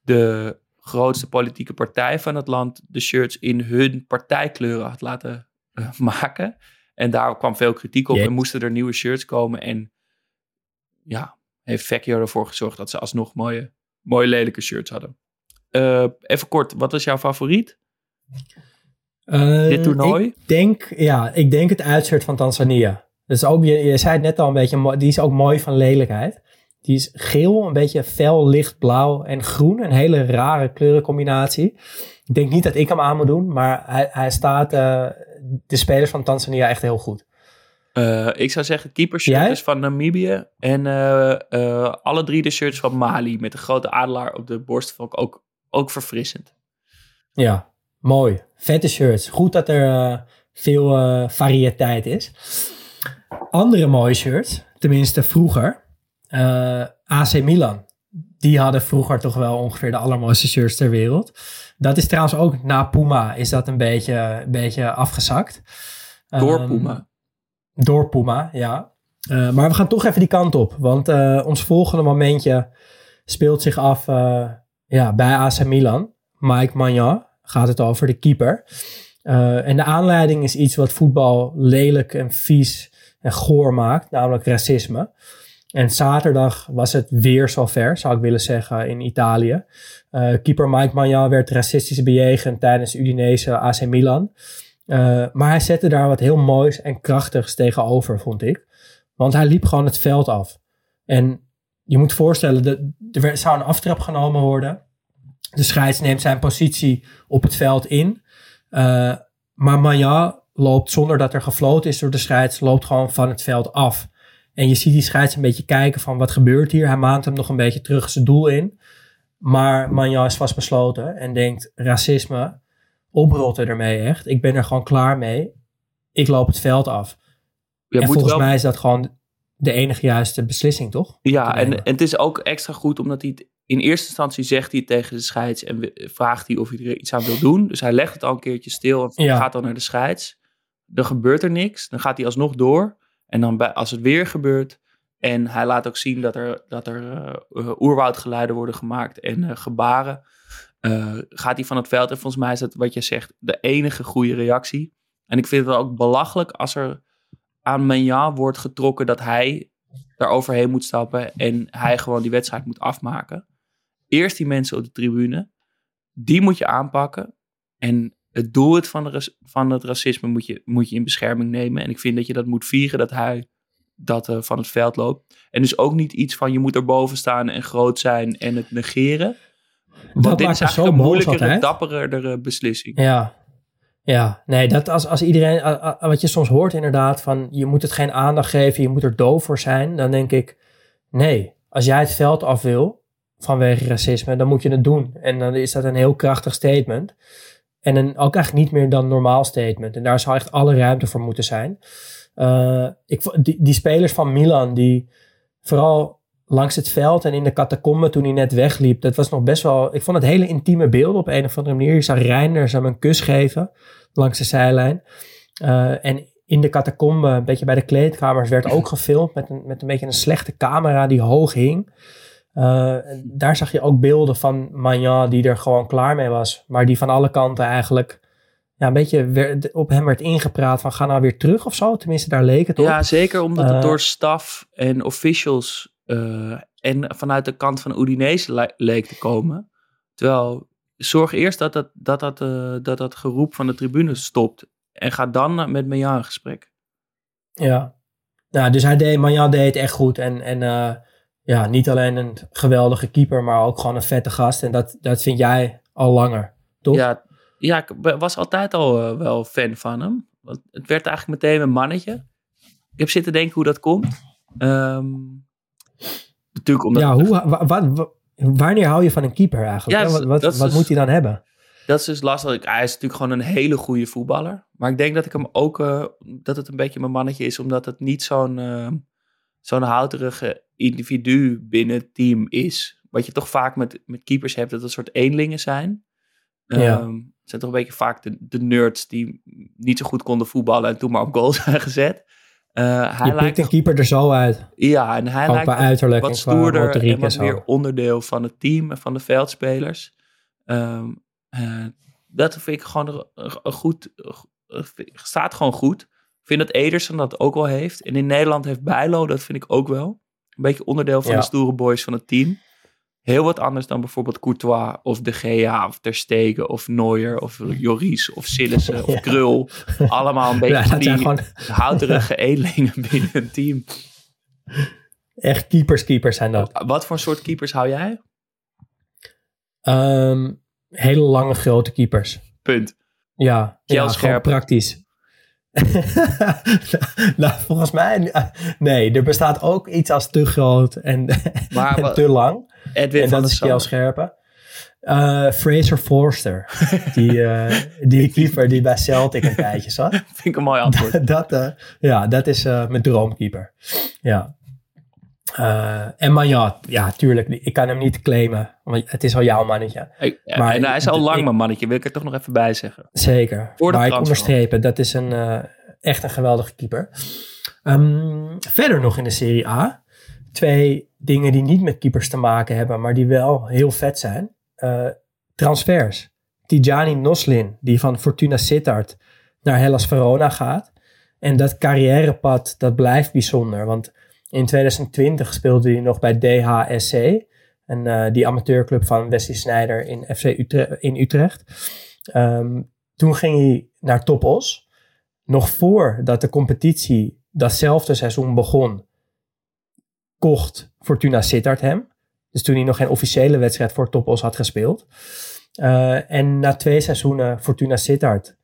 Speaker 3: de grootste politieke partij van het land de shirts in hun partijkleuren had laten eh, maken. En daar kwam veel kritiek op en moesten er nieuwe shirts komen. En ja, heeft Vecchio ervoor gezorgd dat ze alsnog mooie, mooie lelijke shirts hadden. Eh, even kort, wat is jouw favoriet?
Speaker 2: Eh,
Speaker 3: Dit toernooi?
Speaker 2: Ik denk, ja, ik denk het uitshirt van Tanzania. Dus ook, je, je zei het net al een beetje, die is ook mooi van lelijkheid. Die is geel, een beetje fel lichtblauw en groen. Een hele rare kleurencombinatie. Ik denk niet dat ik hem aan moet doen, maar hij, hij staat eh, de spelers van Tanzania echt heel goed.
Speaker 3: Eh, ik zou zeggen keeper shirt
Speaker 2: Jij?
Speaker 3: is van Namibië. En eh, eh, alle drie de shirts van Mali met een grote adelaar op de borst vond ik ook, ook verfrissend.
Speaker 2: Ja, mooi. Vette shirts. Goed dat er veel variëteit is. Andere mooie shirts, tenminste vroeger. AC Milan. Die hadden vroeger toch wel ongeveer de allermooiste shirts ter wereld. Dat is trouwens ook na Puma is dat een beetje, een beetje afgezakt.
Speaker 3: Door
Speaker 2: Ehm,
Speaker 3: Puma.
Speaker 2: door Puma, ja. Eh, maar we gaan toch even die kant op. Want eh, ons volgende momentje speelt zich af eh, ja, bij AC Milan. Mike Magnan gaat het over, de keeper. En de aanleiding is iets wat voetbal lelijk en vies en goor maakt. Namelijk racisme. En zaterdag was het weer zover, zou ik willen zeggen, in Italië. Eh, keeper Mike Magnan werd racistisch bejegend tijdens Udinese AC Milan. Uh, maar hij zette daar wat heel moois en krachtigs tegenover, vond ik. Want hij liep gewoon het veld af. En je moet voorstellen, er werd- zou een aftrap genomen worden. De scheids neemt zijn positie op het veld in. Uh, maar Manja loopt zonder dat er gefloten is door de scheids, loopt gewoon van het veld af. En je ziet die scheids een beetje kijken van wat gebeurt hier. Hij maant hem nog een beetje terug zijn doel in. Maar Manja is vastbesloten en denkt racisme, oprotten ermee echt. Ik ben er gewoon klaar mee. Ik loop het veld af.
Speaker 3: Je
Speaker 2: en volgens
Speaker 3: wel-
Speaker 2: mij is dat gewoon de enige juiste beslissing, toch?
Speaker 3: Ja, en, het is ook extra goed omdat hij het in eerste instantie zegt hij tegen de scheids en vraagt hij of hij er iets aan wil doen. Dus hij legt het al een keertje stil en
Speaker 2: Ja.
Speaker 3: gaat dan naar de scheids. Dan gebeurt er niks. Dan gaat hij alsnog door. En dan als het weer gebeurt en hij laat ook zien dat er, dat er eh, oerwoudgeluiden worden gemaakt en eh, gebaren, gaat hij van het veld. En volgens mij is dat wat je zegt de enige goede reactie. En ik vind het ook belachelijk als er aan Menja wordt getrokken dat hij daar overheen moet stappen en hij gewoon die wedstrijd moet afmaken. Eerst die mensen op de tribune, die moet je aanpakken. En het doel het van, de, van het racisme moet je, moet je in bescherming nemen. En ik vind dat je dat moet vieren dat hij dat eh, van het veld loopt. En dus ook niet iets van je moet erboven staan en groot zijn en het negeren. Want dit
Speaker 2: maakt
Speaker 3: is eigenlijk een moeilijkere,
Speaker 2: altijd.
Speaker 3: dapperder beslissing.
Speaker 2: Ja. Ja, nee, dat als, als iedereen, wat je soms hoort inderdaad, van je moet het geen aandacht geven, je moet er doof voor zijn, dan denk ik, nee, als jij het veld af wil vanwege racisme, dan moet je het doen. En dan is dat een heel krachtig statement. En ook eigenlijk niet meer dan normaal statement. En daar zou echt alle ruimte voor moeten zijn. Eh, ik, die, die spelers van Milan, die vooral langs het veld en in de catacombe toen hij net wegliep, dat was nog best wel, ik vond het hele intieme beelden op een of andere manier. Je zag Reiner hem een kus geven langs de zijlijn. Eh, en in de catacombe, een beetje bij de kleedkamers, werd ook gefilmd met een, met een beetje een slechte camera die hoog hing. Eh, daar zag je ook beelden van Magnan die er gewoon klaar mee was. Maar die van alle kanten eigenlijk ja, een beetje werd- op hem werd ingepraat van ga nou weer terug of zo. Tenminste, daar leek het op.
Speaker 3: Ja, zeker omdat het
Speaker 2: Eh,
Speaker 3: door staf en officials eh, en vanuit de kant van Udinese le- leek te komen. Terwijl, zorg eerst dat dat, dat, dat, dat, dat geroep van de tribune stopt. En ga dan met Menja in gesprek.
Speaker 2: Ja. Nou, dus hij deed, Magnan deed het echt goed. En, en ja, niet alleen een geweldige keeper, maar ook gewoon een vette gast. En dat, dat vind jij al langer, toch?
Speaker 3: Ja, ja, ik was altijd al eh, wel fan van hem. Want het werd eigenlijk meteen een mannetje. Ik heb zitten denken hoe dat komt. Ehm, natuurlijk omdat...
Speaker 2: Ja, hoe, wa- wa- wa- wanneer hou je van een keeper eigenlijk?
Speaker 3: Ja,
Speaker 2: wat wat,
Speaker 3: dus-
Speaker 2: moet hij dan hebben?
Speaker 3: Dat is dus lastig. Hij is natuurlijk gewoon een hele goede voetballer. Maar ik denk dat ik hem ook... eh, dat het een beetje mijn mannetje is. Omdat het niet zo'n eh, zo'n houterige individu binnen het team is. Wat je toch vaak met, met keepers hebt. Dat het een soort eenlingen zijn.
Speaker 2: Ja.
Speaker 3: Het zijn toch een beetje vaak de, de nerds die niet zo goed konden voetballen. En toen maar op goal zijn gezet. Eh, hij
Speaker 2: Je
Speaker 3: lijkt
Speaker 2: pikt een keeper er zo uit.
Speaker 3: ja, en hij
Speaker 2: Ook
Speaker 3: lijkt wat
Speaker 2: qua
Speaker 3: stoerder en wat meer onderdeel van het team en van de veldspelers. Ehm, eh, dat vind ik gewoon een, goed, staat gewoon goed. Ik vind dat Ederson dat ook wel heeft. En in Nederland heeft Bijlo, dat vind ik ook wel. Een beetje onderdeel van
Speaker 2: Ja.
Speaker 3: de stoere boys van het team. Heel wat anders dan bijvoorbeeld Courtois of De Gea of Ter Stegen of Neuer of Joris of Sillissen of
Speaker 2: Ja.
Speaker 3: Krul. Allemaal een beetje
Speaker 2: Ja,
Speaker 3: die
Speaker 2: gewoon
Speaker 3: houterige edelingen binnen een team.
Speaker 2: echt keepers, keepers zijn dat.
Speaker 3: Wat voor soort keepers hou jij?
Speaker 2: Ehm, hele lange, grote keepers.
Speaker 3: Punt.
Speaker 2: Ja, gewoon
Speaker 3: Scherp.
Speaker 2: praktisch. nou, volgens mij, nee, er bestaat ook iets als te groot en,
Speaker 3: Maar
Speaker 2: en
Speaker 3: wat-
Speaker 2: te lang.
Speaker 3: Edwin
Speaker 2: en
Speaker 3: van
Speaker 2: dat is
Speaker 3: Sar.
Speaker 2: Scherpen. Eh, Fraser Forster, die, eh, die keeper die bij Celtic een tijdje zat.
Speaker 3: Vind ik een mooi antwoord.
Speaker 2: dat, eh, ja, dat is mijn droomkeeper. Ja. Eh, en Magnan, ja, tuurlijk, ik kan hem niet claimen, want het is al jouw mannetje.
Speaker 3: Ja,
Speaker 2: Maar
Speaker 3: en hij is al lang
Speaker 2: ik-
Speaker 3: mijn mannetje, wil ik er toch nog even bij zeggen.
Speaker 2: Zeker.
Speaker 3: Voor de
Speaker 2: maar ik onderstrepen, dat is een, eh, echt een geweldige keeper. Ehm, verder nog in de Serie A. Twee dingen die niet met keepers te maken hebben, maar die wel heel vet zijn. Eh, transfers. Tijani Noslin, die van Fortuna Sittard naar Hellas Verona gaat. En dat carrièrepad, dat blijft bijzonder. Want in 2020 speelde hij nog bij DHSC. En eh, die amateurclub van Wesley Sneijder in FC in Utrecht. Ehm, toen ging hij naar Top Os. Nog voordat de competitie datzelfde seizoen begon, kocht Fortuna Sittard hem. Dus toen hij nog geen officiële wedstrijd voor Top Os had gespeeld. Eh, en na twee seizoenen Fortuna Sittard,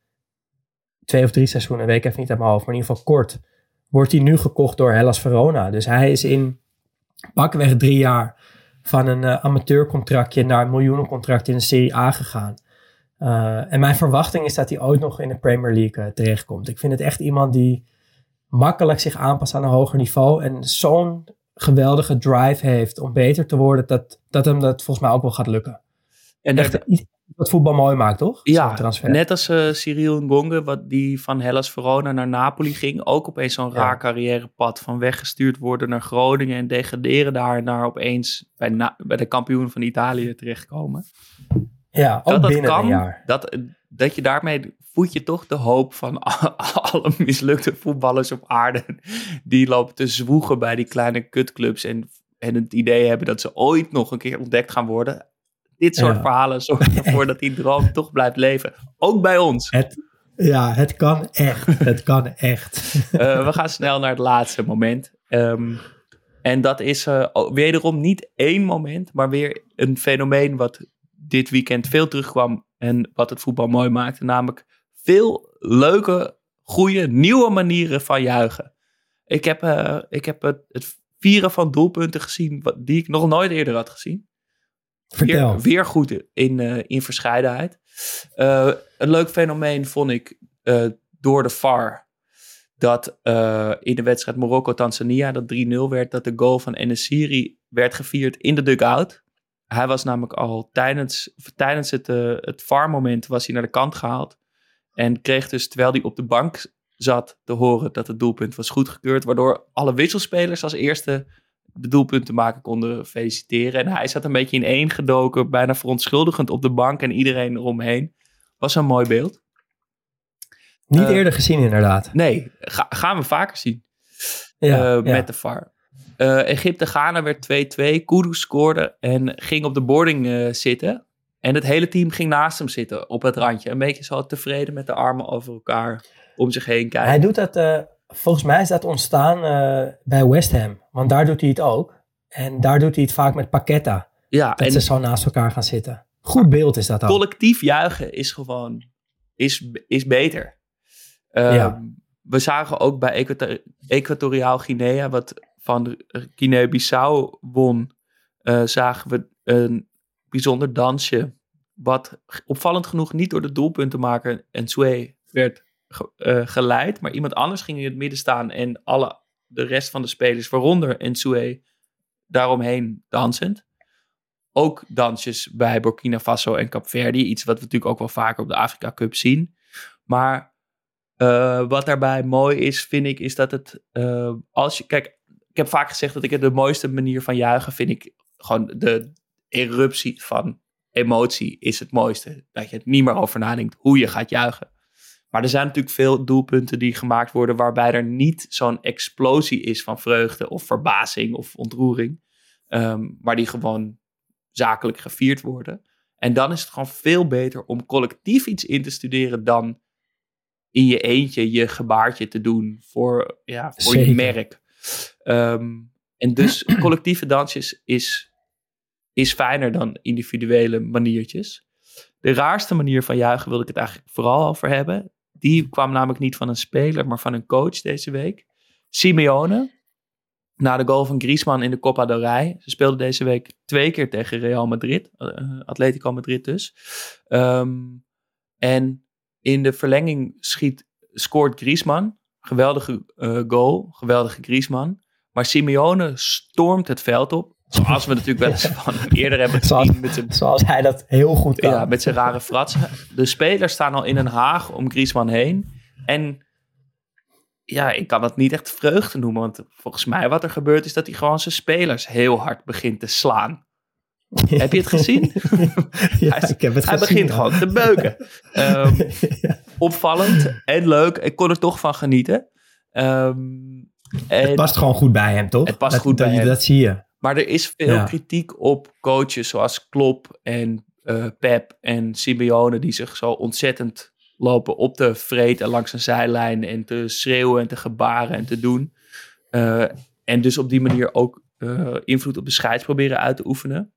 Speaker 2: twee of drie seizoenen, weet ik even niet uit mijn hoofd, maar in ieder geval kort, wordt hij nu gekocht door Hellas Verona. Dus hij is in pakweg drie jaar van een eh, amateurcontractje naar een miljoenencontract in de Serie A gegaan. Uh, en mijn verwachting is dat hij ooit nog in de Premier League uh, terechtkomt. Ik vind het echt iemand die makkelijk zich aanpast aan een hoger niveau. En zo'n geweldige drive heeft om beter te worden. Dat, dat hem dat volgens mij ook wel gaat lukken.
Speaker 3: En
Speaker 2: echt wat voetbal mooi maakt, toch?
Speaker 3: Ja, net als uh, Cyril Ngonge, wat die van Hellas Verona naar Napoli ging. Ook opeens zo'n ja. raar carrièrepad van weggestuurd worden naar Groningen. En degraderen daar naar opeens bij, na, bij de kampioen van Italië terechtkomen.
Speaker 2: Ja, ook
Speaker 3: dat dat
Speaker 2: binnen
Speaker 3: kan,
Speaker 2: een jaar.
Speaker 3: Dat, dat je daarmee voed je toch de hoop van alle mislukte voetballers op aarde. Die lopen te zwoegen bij die kleine kutclubs. En, en het idee hebben dat ze ooit nog een keer ontdekt gaan worden. Dit soort
Speaker 2: Ja.
Speaker 3: verhalen zorgen ervoor dat die droom toch blijft leven. Ook bij ons.
Speaker 2: Het, ja, het kan echt. Het kan echt.
Speaker 3: Uh, we gaan snel naar het laatste moment. Um, en dat is uh, wederom niet één moment, maar weer een fenomeen wat dit weekend veel terugkwam en wat het voetbal mooi maakte. Namelijk veel leuke, goede, nieuwe manieren van juichen. Ik heb, uh, ik heb het, het, vieren van doelpunten gezien wat, die ik nog nooit eerder had gezien.
Speaker 2: Vertel.
Speaker 3: Weer, goed in, uh, in verscheidenheid. Uh, een leuk fenomeen vond ik uh, door de VAR. Dat in de wedstrijd Marokko-Tanzania, dat 3-0 werd, dat de goal van Enesiri werd gevierd in de dugout. Hij was namelijk al tijdens, tijdens het, het VAR-moment was hij naar de kant gehaald. En kreeg dus, terwijl hij op de bank zat, te horen dat het doelpunt was goedgekeurd. Waardoor alle wisselspelers als eerste de doelpunten maken konden feliciteren. En hij zat een beetje in één gedoken, bijna verontschuldigend op de bank en iedereen eromheen. Was een mooi beeld.
Speaker 2: Niet
Speaker 3: Eh,
Speaker 2: eerder gezien inderdaad.
Speaker 3: Nee, ga- gaan we vaker zien
Speaker 2: Ja,
Speaker 3: eh,
Speaker 2: ja.
Speaker 3: met de VAR. Eh, Egypte-Ghana werd 2-2. Kudus scoorde en ging op de boarding zitten. En het hele team ging naast hem zitten op het randje. Een beetje zo tevreden met de armen over elkaar om zich heen kijken.
Speaker 2: Hij doet dat, volgens mij is dat ontstaan bij West Ham. Want daar doet hij het ook. En daar doet hij het vaak met Paqueta.
Speaker 3: ja,
Speaker 2: Dat
Speaker 3: en
Speaker 2: ze zo naast elkaar gaan zitten. Goed beeld is dat ook.
Speaker 3: collectief juichen is gewoon is, is beter. Ehm,
Speaker 2: Ja.
Speaker 3: We zagen ook bij Equator- Equatoriaal Guinea, wat van Guinea-Bissau won, eh, zagen we een bijzonder dansje. Wat opvallend genoeg niet door de doelpuntenmaker en Sue werd ge- eh, geleid. Maar iemand anders ging in het midden staan en alle, de rest van de spelers, waaronder en Sue, daaromheen dansend. Ook dansjes bij Burkina Faso en Capverdi. Iets wat we natuurlijk ook wel vaker op de Afrika Cup zien. Maar eh, wat daarbij mooi is, vind ik, is dat het... eh, als je, kijk, ik heb vaak gezegd dat ik de mooiste manier van juichen vind ik gewoon de eruptie van emotie is het mooiste. Dat je het niet meer over nadenkt hoe je gaat juichen. Maar er zijn natuurlijk veel doelpunten die gemaakt worden waarbij er niet zo'n explosie is van vreugde of verbazing of ontroering. Ehm, maar die gewoon zakelijk gevierd worden. En dan is het gewoon veel beter om collectief iets in te studeren dan in je eentje je gebaartje te doen voor, ja, voor je merk. Ehm, en dus collectieve dansjes is, is fijner dan individuele maniertjes. De raarste manier van juichen wilde ik het eigenlijk vooral over hebben. Die kwam namelijk niet van een speler, maar van een coach deze week. Simeone, na de goal van Griezmann in de Copa del Rey. Ze speelden deze week twee keer tegen Real Madrid. eh, Atletico Madrid dus. Ehm, en in de verlenging schiet, scoort Griezmann. Geweldige eh, goal, geweldige Griezmann. Maar Simeone stormt het veld op. Zoals we natuurlijk wel eens van eerder hebben
Speaker 2: Zoals-
Speaker 3: gezien met zijn
Speaker 2: Zoals hij dat heel goed kan.
Speaker 3: ja, met zijn rare fratsen. De spelers staan al in een haag om Griezmann heen. En ja, ik kan dat niet echt vreugde noemen. Want volgens mij wat er gebeurt is dat hij gewoon zijn spelers heel hard begint te slaan. Heb je het gezien?
Speaker 2: ja,
Speaker 3: hij,
Speaker 2: ik heb het
Speaker 3: hij
Speaker 2: gezien,
Speaker 3: begint
Speaker 2: ja.
Speaker 3: gewoon te beuken. Ehm, opvallend en leuk. Ik kon er toch van genieten. Ehm, en,
Speaker 2: Het past gewoon goed bij hem, toch?
Speaker 3: Het past
Speaker 2: dat,
Speaker 3: goed
Speaker 2: dat,
Speaker 3: bij hem.
Speaker 2: Dat zie je.
Speaker 3: Maar er is veel
Speaker 2: Ja.
Speaker 3: kritiek op coaches zoals Klopp en eh, Pep en Simeone die zich zo ontzettend lopen op te vreten langs een zijlijn en te schreeuwen en te gebaren en te doen. Eh, en dus op die manier ook eh, invloed op de scheids proberen uit te oefenen.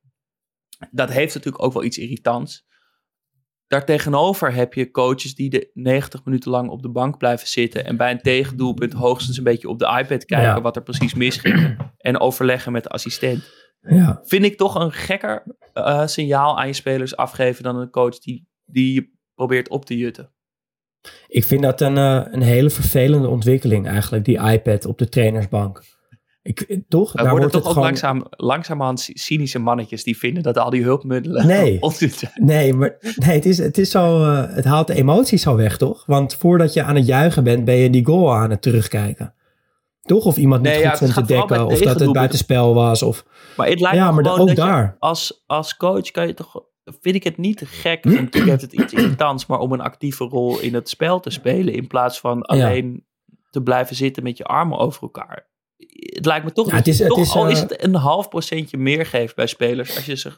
Speaker 3: Dat heeft natuurlijk ook wel iets irritants. Daartegenover heb je coaches die de 90 minuten lang op de bank blijven zitten en bij een tegendoelpunt hoogstens een beetje op de iPad kijken
Speaker 2: Ja.
Speaker 3: wat er precies misging en overleggen met de assistent.
Speaker 2: Ja.
Speaker 3: Vind ik toch een gekker eh, signaal aan je spelers afgeven dan een coach die, die je probeert op te jutten.
Speaker 2: Ik vind dat een, eh, een hele vervelende ontwikkeling eigenlijk, die iPad op de trainersbank. Ik, eh, toch?
Speaker 3: Er worden toch ook
Speaker 2: gewoon-
Speaker 3: langzaam, langzamerhand cy- cynische mannetjes die vinden dat al die hulpmiddelen
Speaker 2: Nee. Nee, maar nee, het, is, het, is zo, eh, het haalt de emoties zo weg, toch? Want voordat je aan het juichen bent, ben je die goal aan het terugkijken. Toch? Of iemand niet
Speaker 3: Nee,
Speaker 2: goed
Speaker 3: ja,
Speaker 2: vond te dekken, of dat het buitenspel was. Of,
Speaker 3: Maar het lijkt
Speaker 2: Ja, maar ook
Speaker 3: dat je
Speaker 2: daar.
Speaker 3: als, als coach kan je toch... Vind ik het niet gek, en natuurlijk heeft het iets irritants, maar om een actieve rol in het spel te spelen in plaats van alleen te blijven zitten met je armen over elkaar. Het lijkt me toch,
Speaker 2: Ja, het is-
Speaker 3: je
Speaker 2: het
Speaker 3: toch
Speaker 2: is,
Speaker 3: al is
Speaker 2: eh,
Speaker 3: het een half procentje meer geeft bij spelers als je ze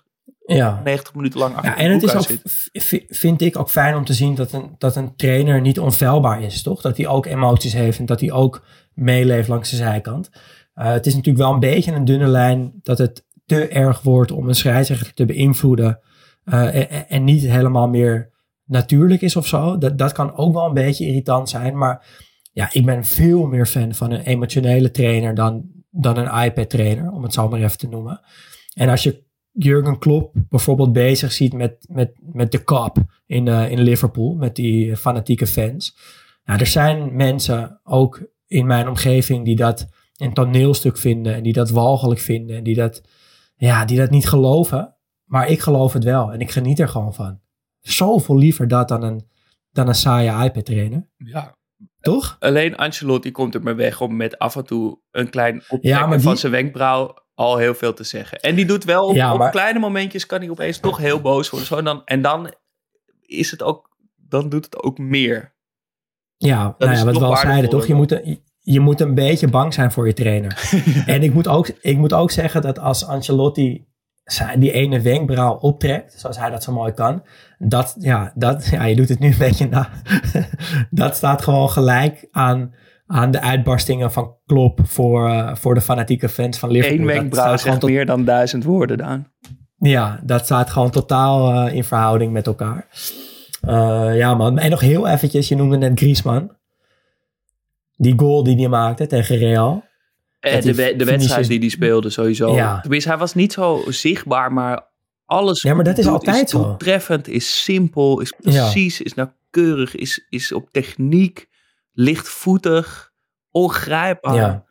Speaker 2: ja.
Speaker 3: 90 minuten lang achter
Speaker 2: Ja, en het is ook,
Speaker 3: zit.
Speaker 2: vind ik ook fijn om te zien dat een, dat een trainer niet onfeilbaar is, toch? Dat hij ook emoties heeft en dat hij ook meeleeft langs de zijkant. Eh, het is natuurlijk wel een beetje een dunne lijn dat het te erg wordt om een scheidsrechter te beïnvloeden eh, en, en niet helemaal meer natuurlijk is of zo. Dat, dat kan ook wel een beetje irritant zijn, maar ja, ik ben veel meer fan van een emotionele trainer dan, dan een iPad-trainer, om het zo maar even te noemen. En als je Jurgen Klopp bijvoorbeeld bezig ziet met, met, met de Cup in, eh, in Liverpool, met die fanatieke fans. Ja, er zijn mensen ook in mijn omgeving die dat een toneelstuk vinden en die dat walgelijk vinden en die dat, ja, die dat niet geloven. Maar ik geloof het wel en ik geniet er gewoon van. Zoveel liever dat dan een, dan een saaie iPad-trainer.
Speaker 3: Ja.
Speaker 2: Toch?
Speaker 3: Alleen Ancelotti komt er maar weg om met af en toe een klein optrekken
Speaker 2: Ja, maar
Speaker 3: van zijn wenkbrauw al heel veel te zeggen. En die doet wel op,
Speaker 2: Ja,
Speaker 3: op
Speaker 2: maar-
Speaker 3: kleine momentjes kan hij opeens toch heel boos worden. Zo, en, dan, en dan is het ook, dan doet het ook meer.
Speaker 2: Ja, nou ja, wat we al zeiden toch? Je moet, een, je moet een beetje bang zijn voor je trainer. en ik moet, ook, ik moet ook zeggen dat als Ancelotti die ene wenkbrauw optrekt, zoals hij dat zo mooi kan, dat, ja, dat, ja je doet het nu een beetje na. dat staat gewoon gelijk aan, aan de uitbarstingen van Klopp voor, eh, voor de fanatieke fans van Liverpool.
Speaker 3: Eén wenkbrauw zegt
Speaker 2: tot-
Speaker 3: meer dan duizend woorden, Daan.
Speaker 2: ja, dat staat gewoon totaal eh, in verhouding met elkaar. Eh, ja, man. En nog heel eventjes, je noemde net Griezmann. Die goal die hij maakte tegen Real.
Speaker 3: Eh, de,
Speaker 2: die
Speaker 3: we- de wedstrijd die hij speelde sowieso.
Speaker 2: Ja.
Speaker 3: Tenminste, hij was niet zo zichtbaar, maar alles
Speaker 2: Ja, maar dat is altijd zo.
Speaker 3: doeltreffend, is simpel, is
Speaker 2: Ja.
Speaker 3: precies, is nauwkeurig, is, is op techniek, lichtvoetig, ongrijpbaar.
Speaker 2: Ja.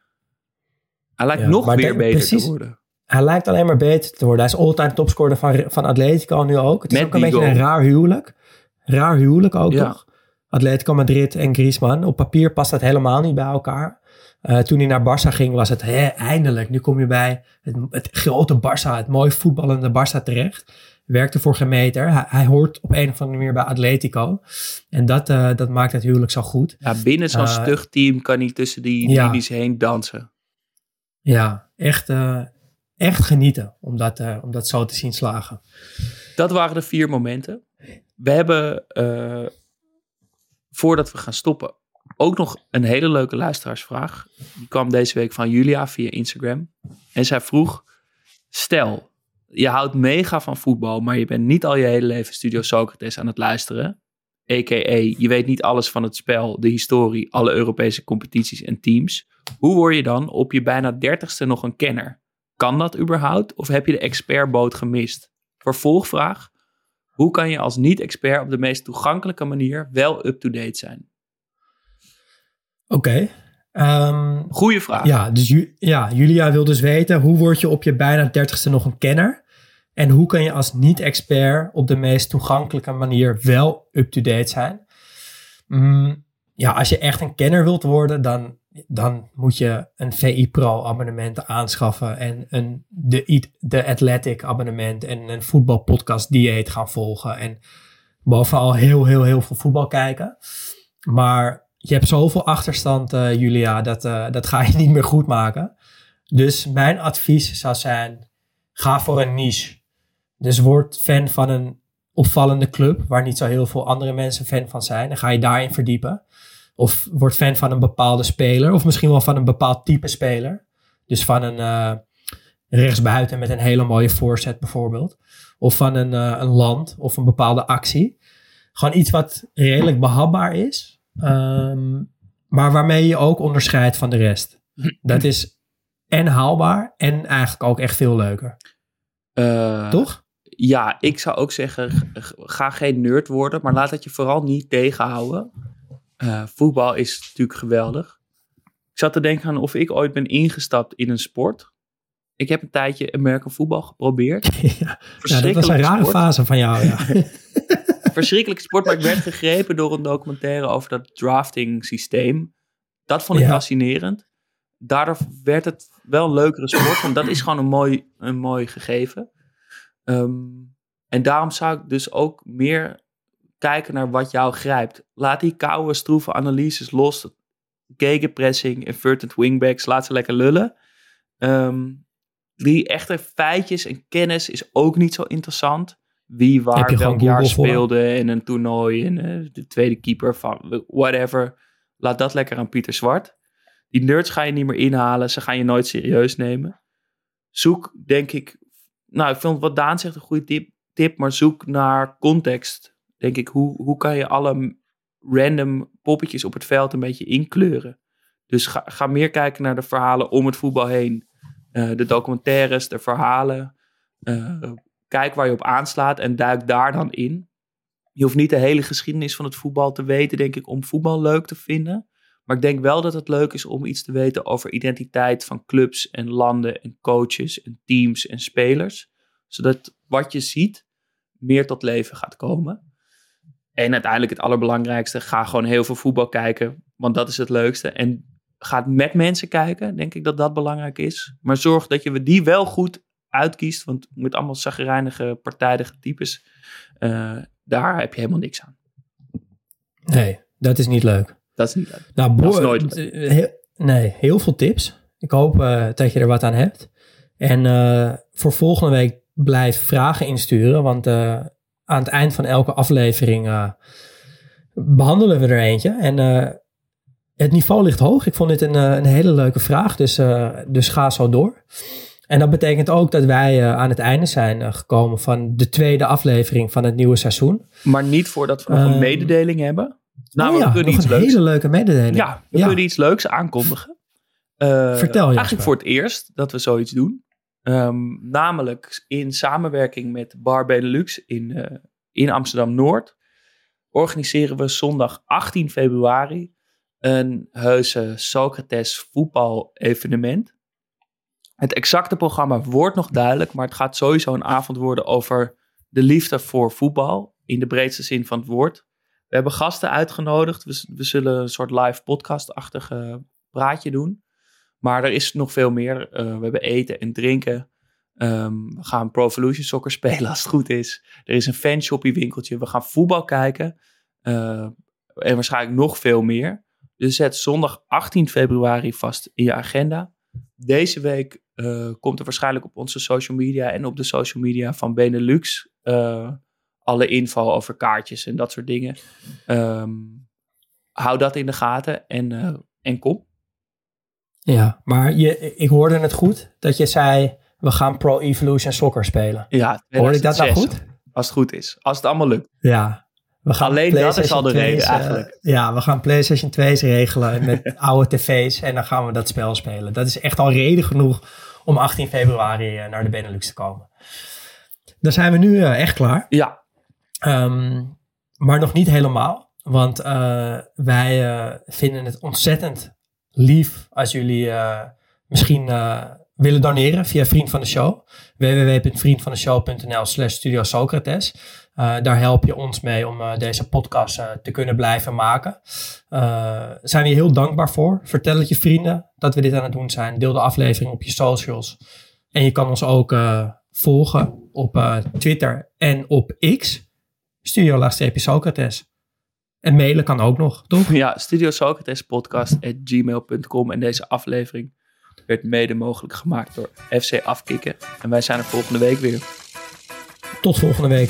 Speaker 3: Hij lijkt
Speaker 2: Ja,
Speaker 3: nog weer beter
Speaker 2: precies.
Speaker 3: te worden.
Speaker 2: Hij lijkt alleen maar beter te worden. Hij is all-time topscorer van, van Atletico nu ook. Het is
Speaker 3: Met
Speaker 2: ook een beetje
Speaker 3: goal.
Speaker 2: een raar huwelijk. Raar huwelijk ook toch? Atletico Madrid en Griezmann. Op papier past dat helemaal niet bij elkaar. Eh, toen hij naar Barça ging was het hè, eindelijk. Nu kom je bij het, het grote Barça, het mooi voetballende Barça terecht. Werkte voor geen meter. Hij, hij hoort op een of andere manier bij Atletico. En dat, eh, dat maakt het huwelijk zo goed.
Speaker 3: Ja, binnen zo'n
Speaker 2: Eh,
Speaker 3: stug team kan hij tussen die
Speaker 2: ja.
Speaker 3: linies heen dansen.
Speaker 2: Ja, echt, echt genieten om dat, om dat zo te zien slagen.
Speaker 3: Dat waren de vier momenten. We hebben, voordat we gaan stoppen, ook nog een hele leuke luisteraarsvraag. Die kwam deze week van Julia via Instagram. En zij vroeg, stel, je houdt mega van voetbal, maar je bent niet al je hele leven Studio Socrates aan het luisteren. A.k.a. je weet niet alles van het spel, de historie, alle Europese competities en teams. Hoe word je dan op je bijna dertigste nog een kenner? Kan dat überhaupt? Of heb je de expertboot gemist? Vervolgvraag. Hoe kan je als niet-expert op de meest toegankelijke manier wel up-to-date zijn?
Speaker 2: Oké. Ehm,
Speaker 3: Goeie vraag.
Speaker 2: ja, dus ja, Julia wil dus weten hoe word je op je bijna dertigste nog een kenner? En hoe kan je als niet-expert op de meest toegankelijke manier wel up-to-date zijn? Mm, ja, als je echt een kenner wilt worden, dan, dan moet je een VI Pro abonnement aanschaffen en een, de, de Athletic abonnement en een voetbalpodcast dieet gaan volgen. En bovenal heel, heel, heel veel voetbal kijken. Maar je hebt zoveel achterstand, eh, Julia, dat, eh, dat ga je niet meer goed maken. Dus mijn advies zou zijn, ga voor een niche. Dus word fan van een opvallende club, waar niet zo heel veel andere mensen fan van zijn. Dan ga je daarin verdiepen. Of word fan van een bepaalde speler, of misschien wel van een bepaald type speler. Dus van een eh, rechtsbuiten met een hele mooie voorzet bijvoorbeeld. Of van een, een land of een bepaalde actie. Gewoon iets wat redelijk behapbaar is. Ehm, maar waarmee je ook onderscheidt van de rest. Dat is en haalbaar en eigenlijk ook echt veel leuker.
Speaker 3: Eh,
Speaker 2: Toch?
Speaker 3: Ja, ik zou ook zeggen, ga geen nerd worden, maar laat het je vooral niet tegenhouden. Eh, voetbal is natuurlijk geweldig. Ik zat te denken aan of ik ooit ben ingestapt in een sport. Ik heb een tijdje American voetbal geprobeerd.
Speaker 2: ja, ja, dat was een rare
Speaker 3: sport.
Speaker 2: fase van jou. Ja.
Speaker 3: Verschrikkelijke sport, maar ik werd gegrepen door een documentaire over dat drafting systeem. Dat vond ik
Speaker 2: Ja.
Speaker 3: fascinerend. Daardoor werd het wel een leukere sport. En dat is gewoon een mooi, een mooi gegeven. Ehm, en daarom zou ik dus ook meer kijken naar wat jou grijpt. Laat die koude, stroeve analyses los. Gegenpressing, inverted wingbacks, laat ze lekker lullen. Ehm, die echte feitjes en kennis is ook niet zo interessant. Wie waar welk jaar
Speaker 2: Google voor?
Speaker 3: speelde in een toernooi en eh, de tweede keeper van whatever. Laat dat lekker aan Pieter Zwart. Die nerds ga je niet meer inhalen. Ze gaan je nooit serieus nemen. Zoek, denk ik... Nou, ik vind wat Daan zegt een goede tip, tip maar zoek naar context. Denk ik, hoe, hoe kan je alle random poppetjes op het veld een beetje inkleuren? Dus ga, ga meer kijken naar de verhalen om het voetbal heen. Eh, de documentaires, de verhalen. Eh, kijk waar je op aanslaat en duik daar dan in. Je hoeft niet de hele geschiedenis van het voetbal te weten, denk ik, om voetbal leuk te vinden. Maar ik denk wel dat het leuk is om iets te weten over identiteit van clubs en landen en coaches en teams en spelers. Zodat wat je ziet meer tot leven gaat komen. En uiteindelijk het allerbelangrijkste, ga gewoon heel veel voetbal kijken, want dat is het leukste. En ga met mensen kijken, denk ik dat dat belangrijk is. Maar zorg dat je die wel goed uitkiest, want met allemaal zagrijnige, partijdige types, eh, daar heb je helemaal niks aan.
Speaker 2: Nee, dat is niet leuk.
Speaker 3: Dat is niet leuk.
Speaker 2: Nou,
Speaker 3: Dat is
Speaker 2: boor-
Speaker 3: nooit
Speaker 2: eh, heel- nee, heel veel tips. Ik hoop eh, dat je er wat aan hebt. En voor volgende week blijf vragen insturen. Want aan het eind van elke aflevering eh, behandelen we er eentje. En het niveau ligt hoog. Ik vond dit een, een hele leuke vraag. Dus, dus ga zo door. En dat betekent ook dat wij eh, aan het einde zijn eh, gekomen van de tweede aflevering van het nieuwe seizoen.
Speaker 3: Maar niet voordat we nog een
Speaker 2: Ehm,
Speaker 3: mededeling hebben. Nou,
Speaker 2: oh ja,
Speaker 3: we kunnen
Speaker 2: nog
Speaker 3: iets
Speaker 2: een
Speaker 3: leuks.
Speaker 2: hele leuke mededeling.
Speaker 3: Ja, we
Speaker 2: Ja.
Speaker 3: kunnen iets leuks aankondigen. Eh,
Speaker 2: Jasper.
Speaker 3: Eigenlijk voor het eerst dat we zoiets doen. Ehm, namelijk in samenwerking met Bar Benelux in, in Amsterdam-Noord... organiseren we zondag 18 februari een heuse Socrates voetbal evenement. Het exacte programma wordt nog duidelijk, maar het gaat sowieso een avond worden over de liefde voor voetbal in de breedste zin van het woord. We hebben gasten uitgenodigd. We, zullen een soort live podcast-achtige praatje doen. Maar er is nog veel meer. Eh, we hebben eten en drinken. Ehm, we gaan Pro Evolution Soccer spelen als het goed is. Er is een fanshoppie winkeltje. We gaan voetbal kijken. Eh, en waarschijnlijk nog veel meer. Dus zet zondag 18 februari vast in je agenda. Deze week eh, komt er waarschijnlijk op onze social media en op de social media van Benelux eh, alle info over kaartjes en dat soort dingen. Ehm, hou dat in de gaten en, eh, en kom.
Speaker 2: Ja, maar je, ik hoorde het goed dat je zei, we gaan Pro Evolution Soccer spelen.
Speaker 3: Ja,
Speaker 2: Hoorde ik dat nou
Speaker 3: 2006,
Speaker 2: goed?
Speaker 3: Als het goed is. Als het allemaal lukt.
Speaker 2: Ja. We gaan
Speaker 3: Alleen dat is al de reden
Speaker 2: 2's,
Speaker 3: eigenlijk.
Speaker 2: ja, we gaan PlayStation 2's regelen met oude tv's en dan gaan we dat spel spelen. Dat is echt al reden genoeg om 18 februari eh, naar de Benelux te komen. Dan zijn we nu eh, echt klaar.
Speaker 3: Ja,
Speaker 2: Ehm, maar nog niet helemaal. Want eh, wij vinden het ontzettend lief als jullie misschien willen doneren via Vriend van de Show. www.vriendvandeshow.nl slash Studio Socrates. Eh, daar help je ons mee om eh, deze podcast eh, te kunnen blijven maken. Eh zijn we je heel dankbaar voor. Vertel het je vrienden dat we dit aan het doen zijn. Deel de aflevering op je socials. En je kan ons ook volgen op Twitter en op X. Studio laagstreepje Socrates. En mailen kan ook nog, toch?
Speaker 3: ja Studio Socrates podcast at gmail.com. En deze aflevering werd mede mogelijk gemaakt door FC Afkikken. En wij zijn er volgende week weer.
Speaker 2: Tot volgende week.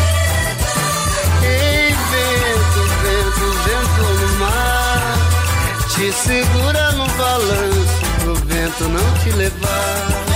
Speaker 1: Te segura no balanço pro vento não te levar.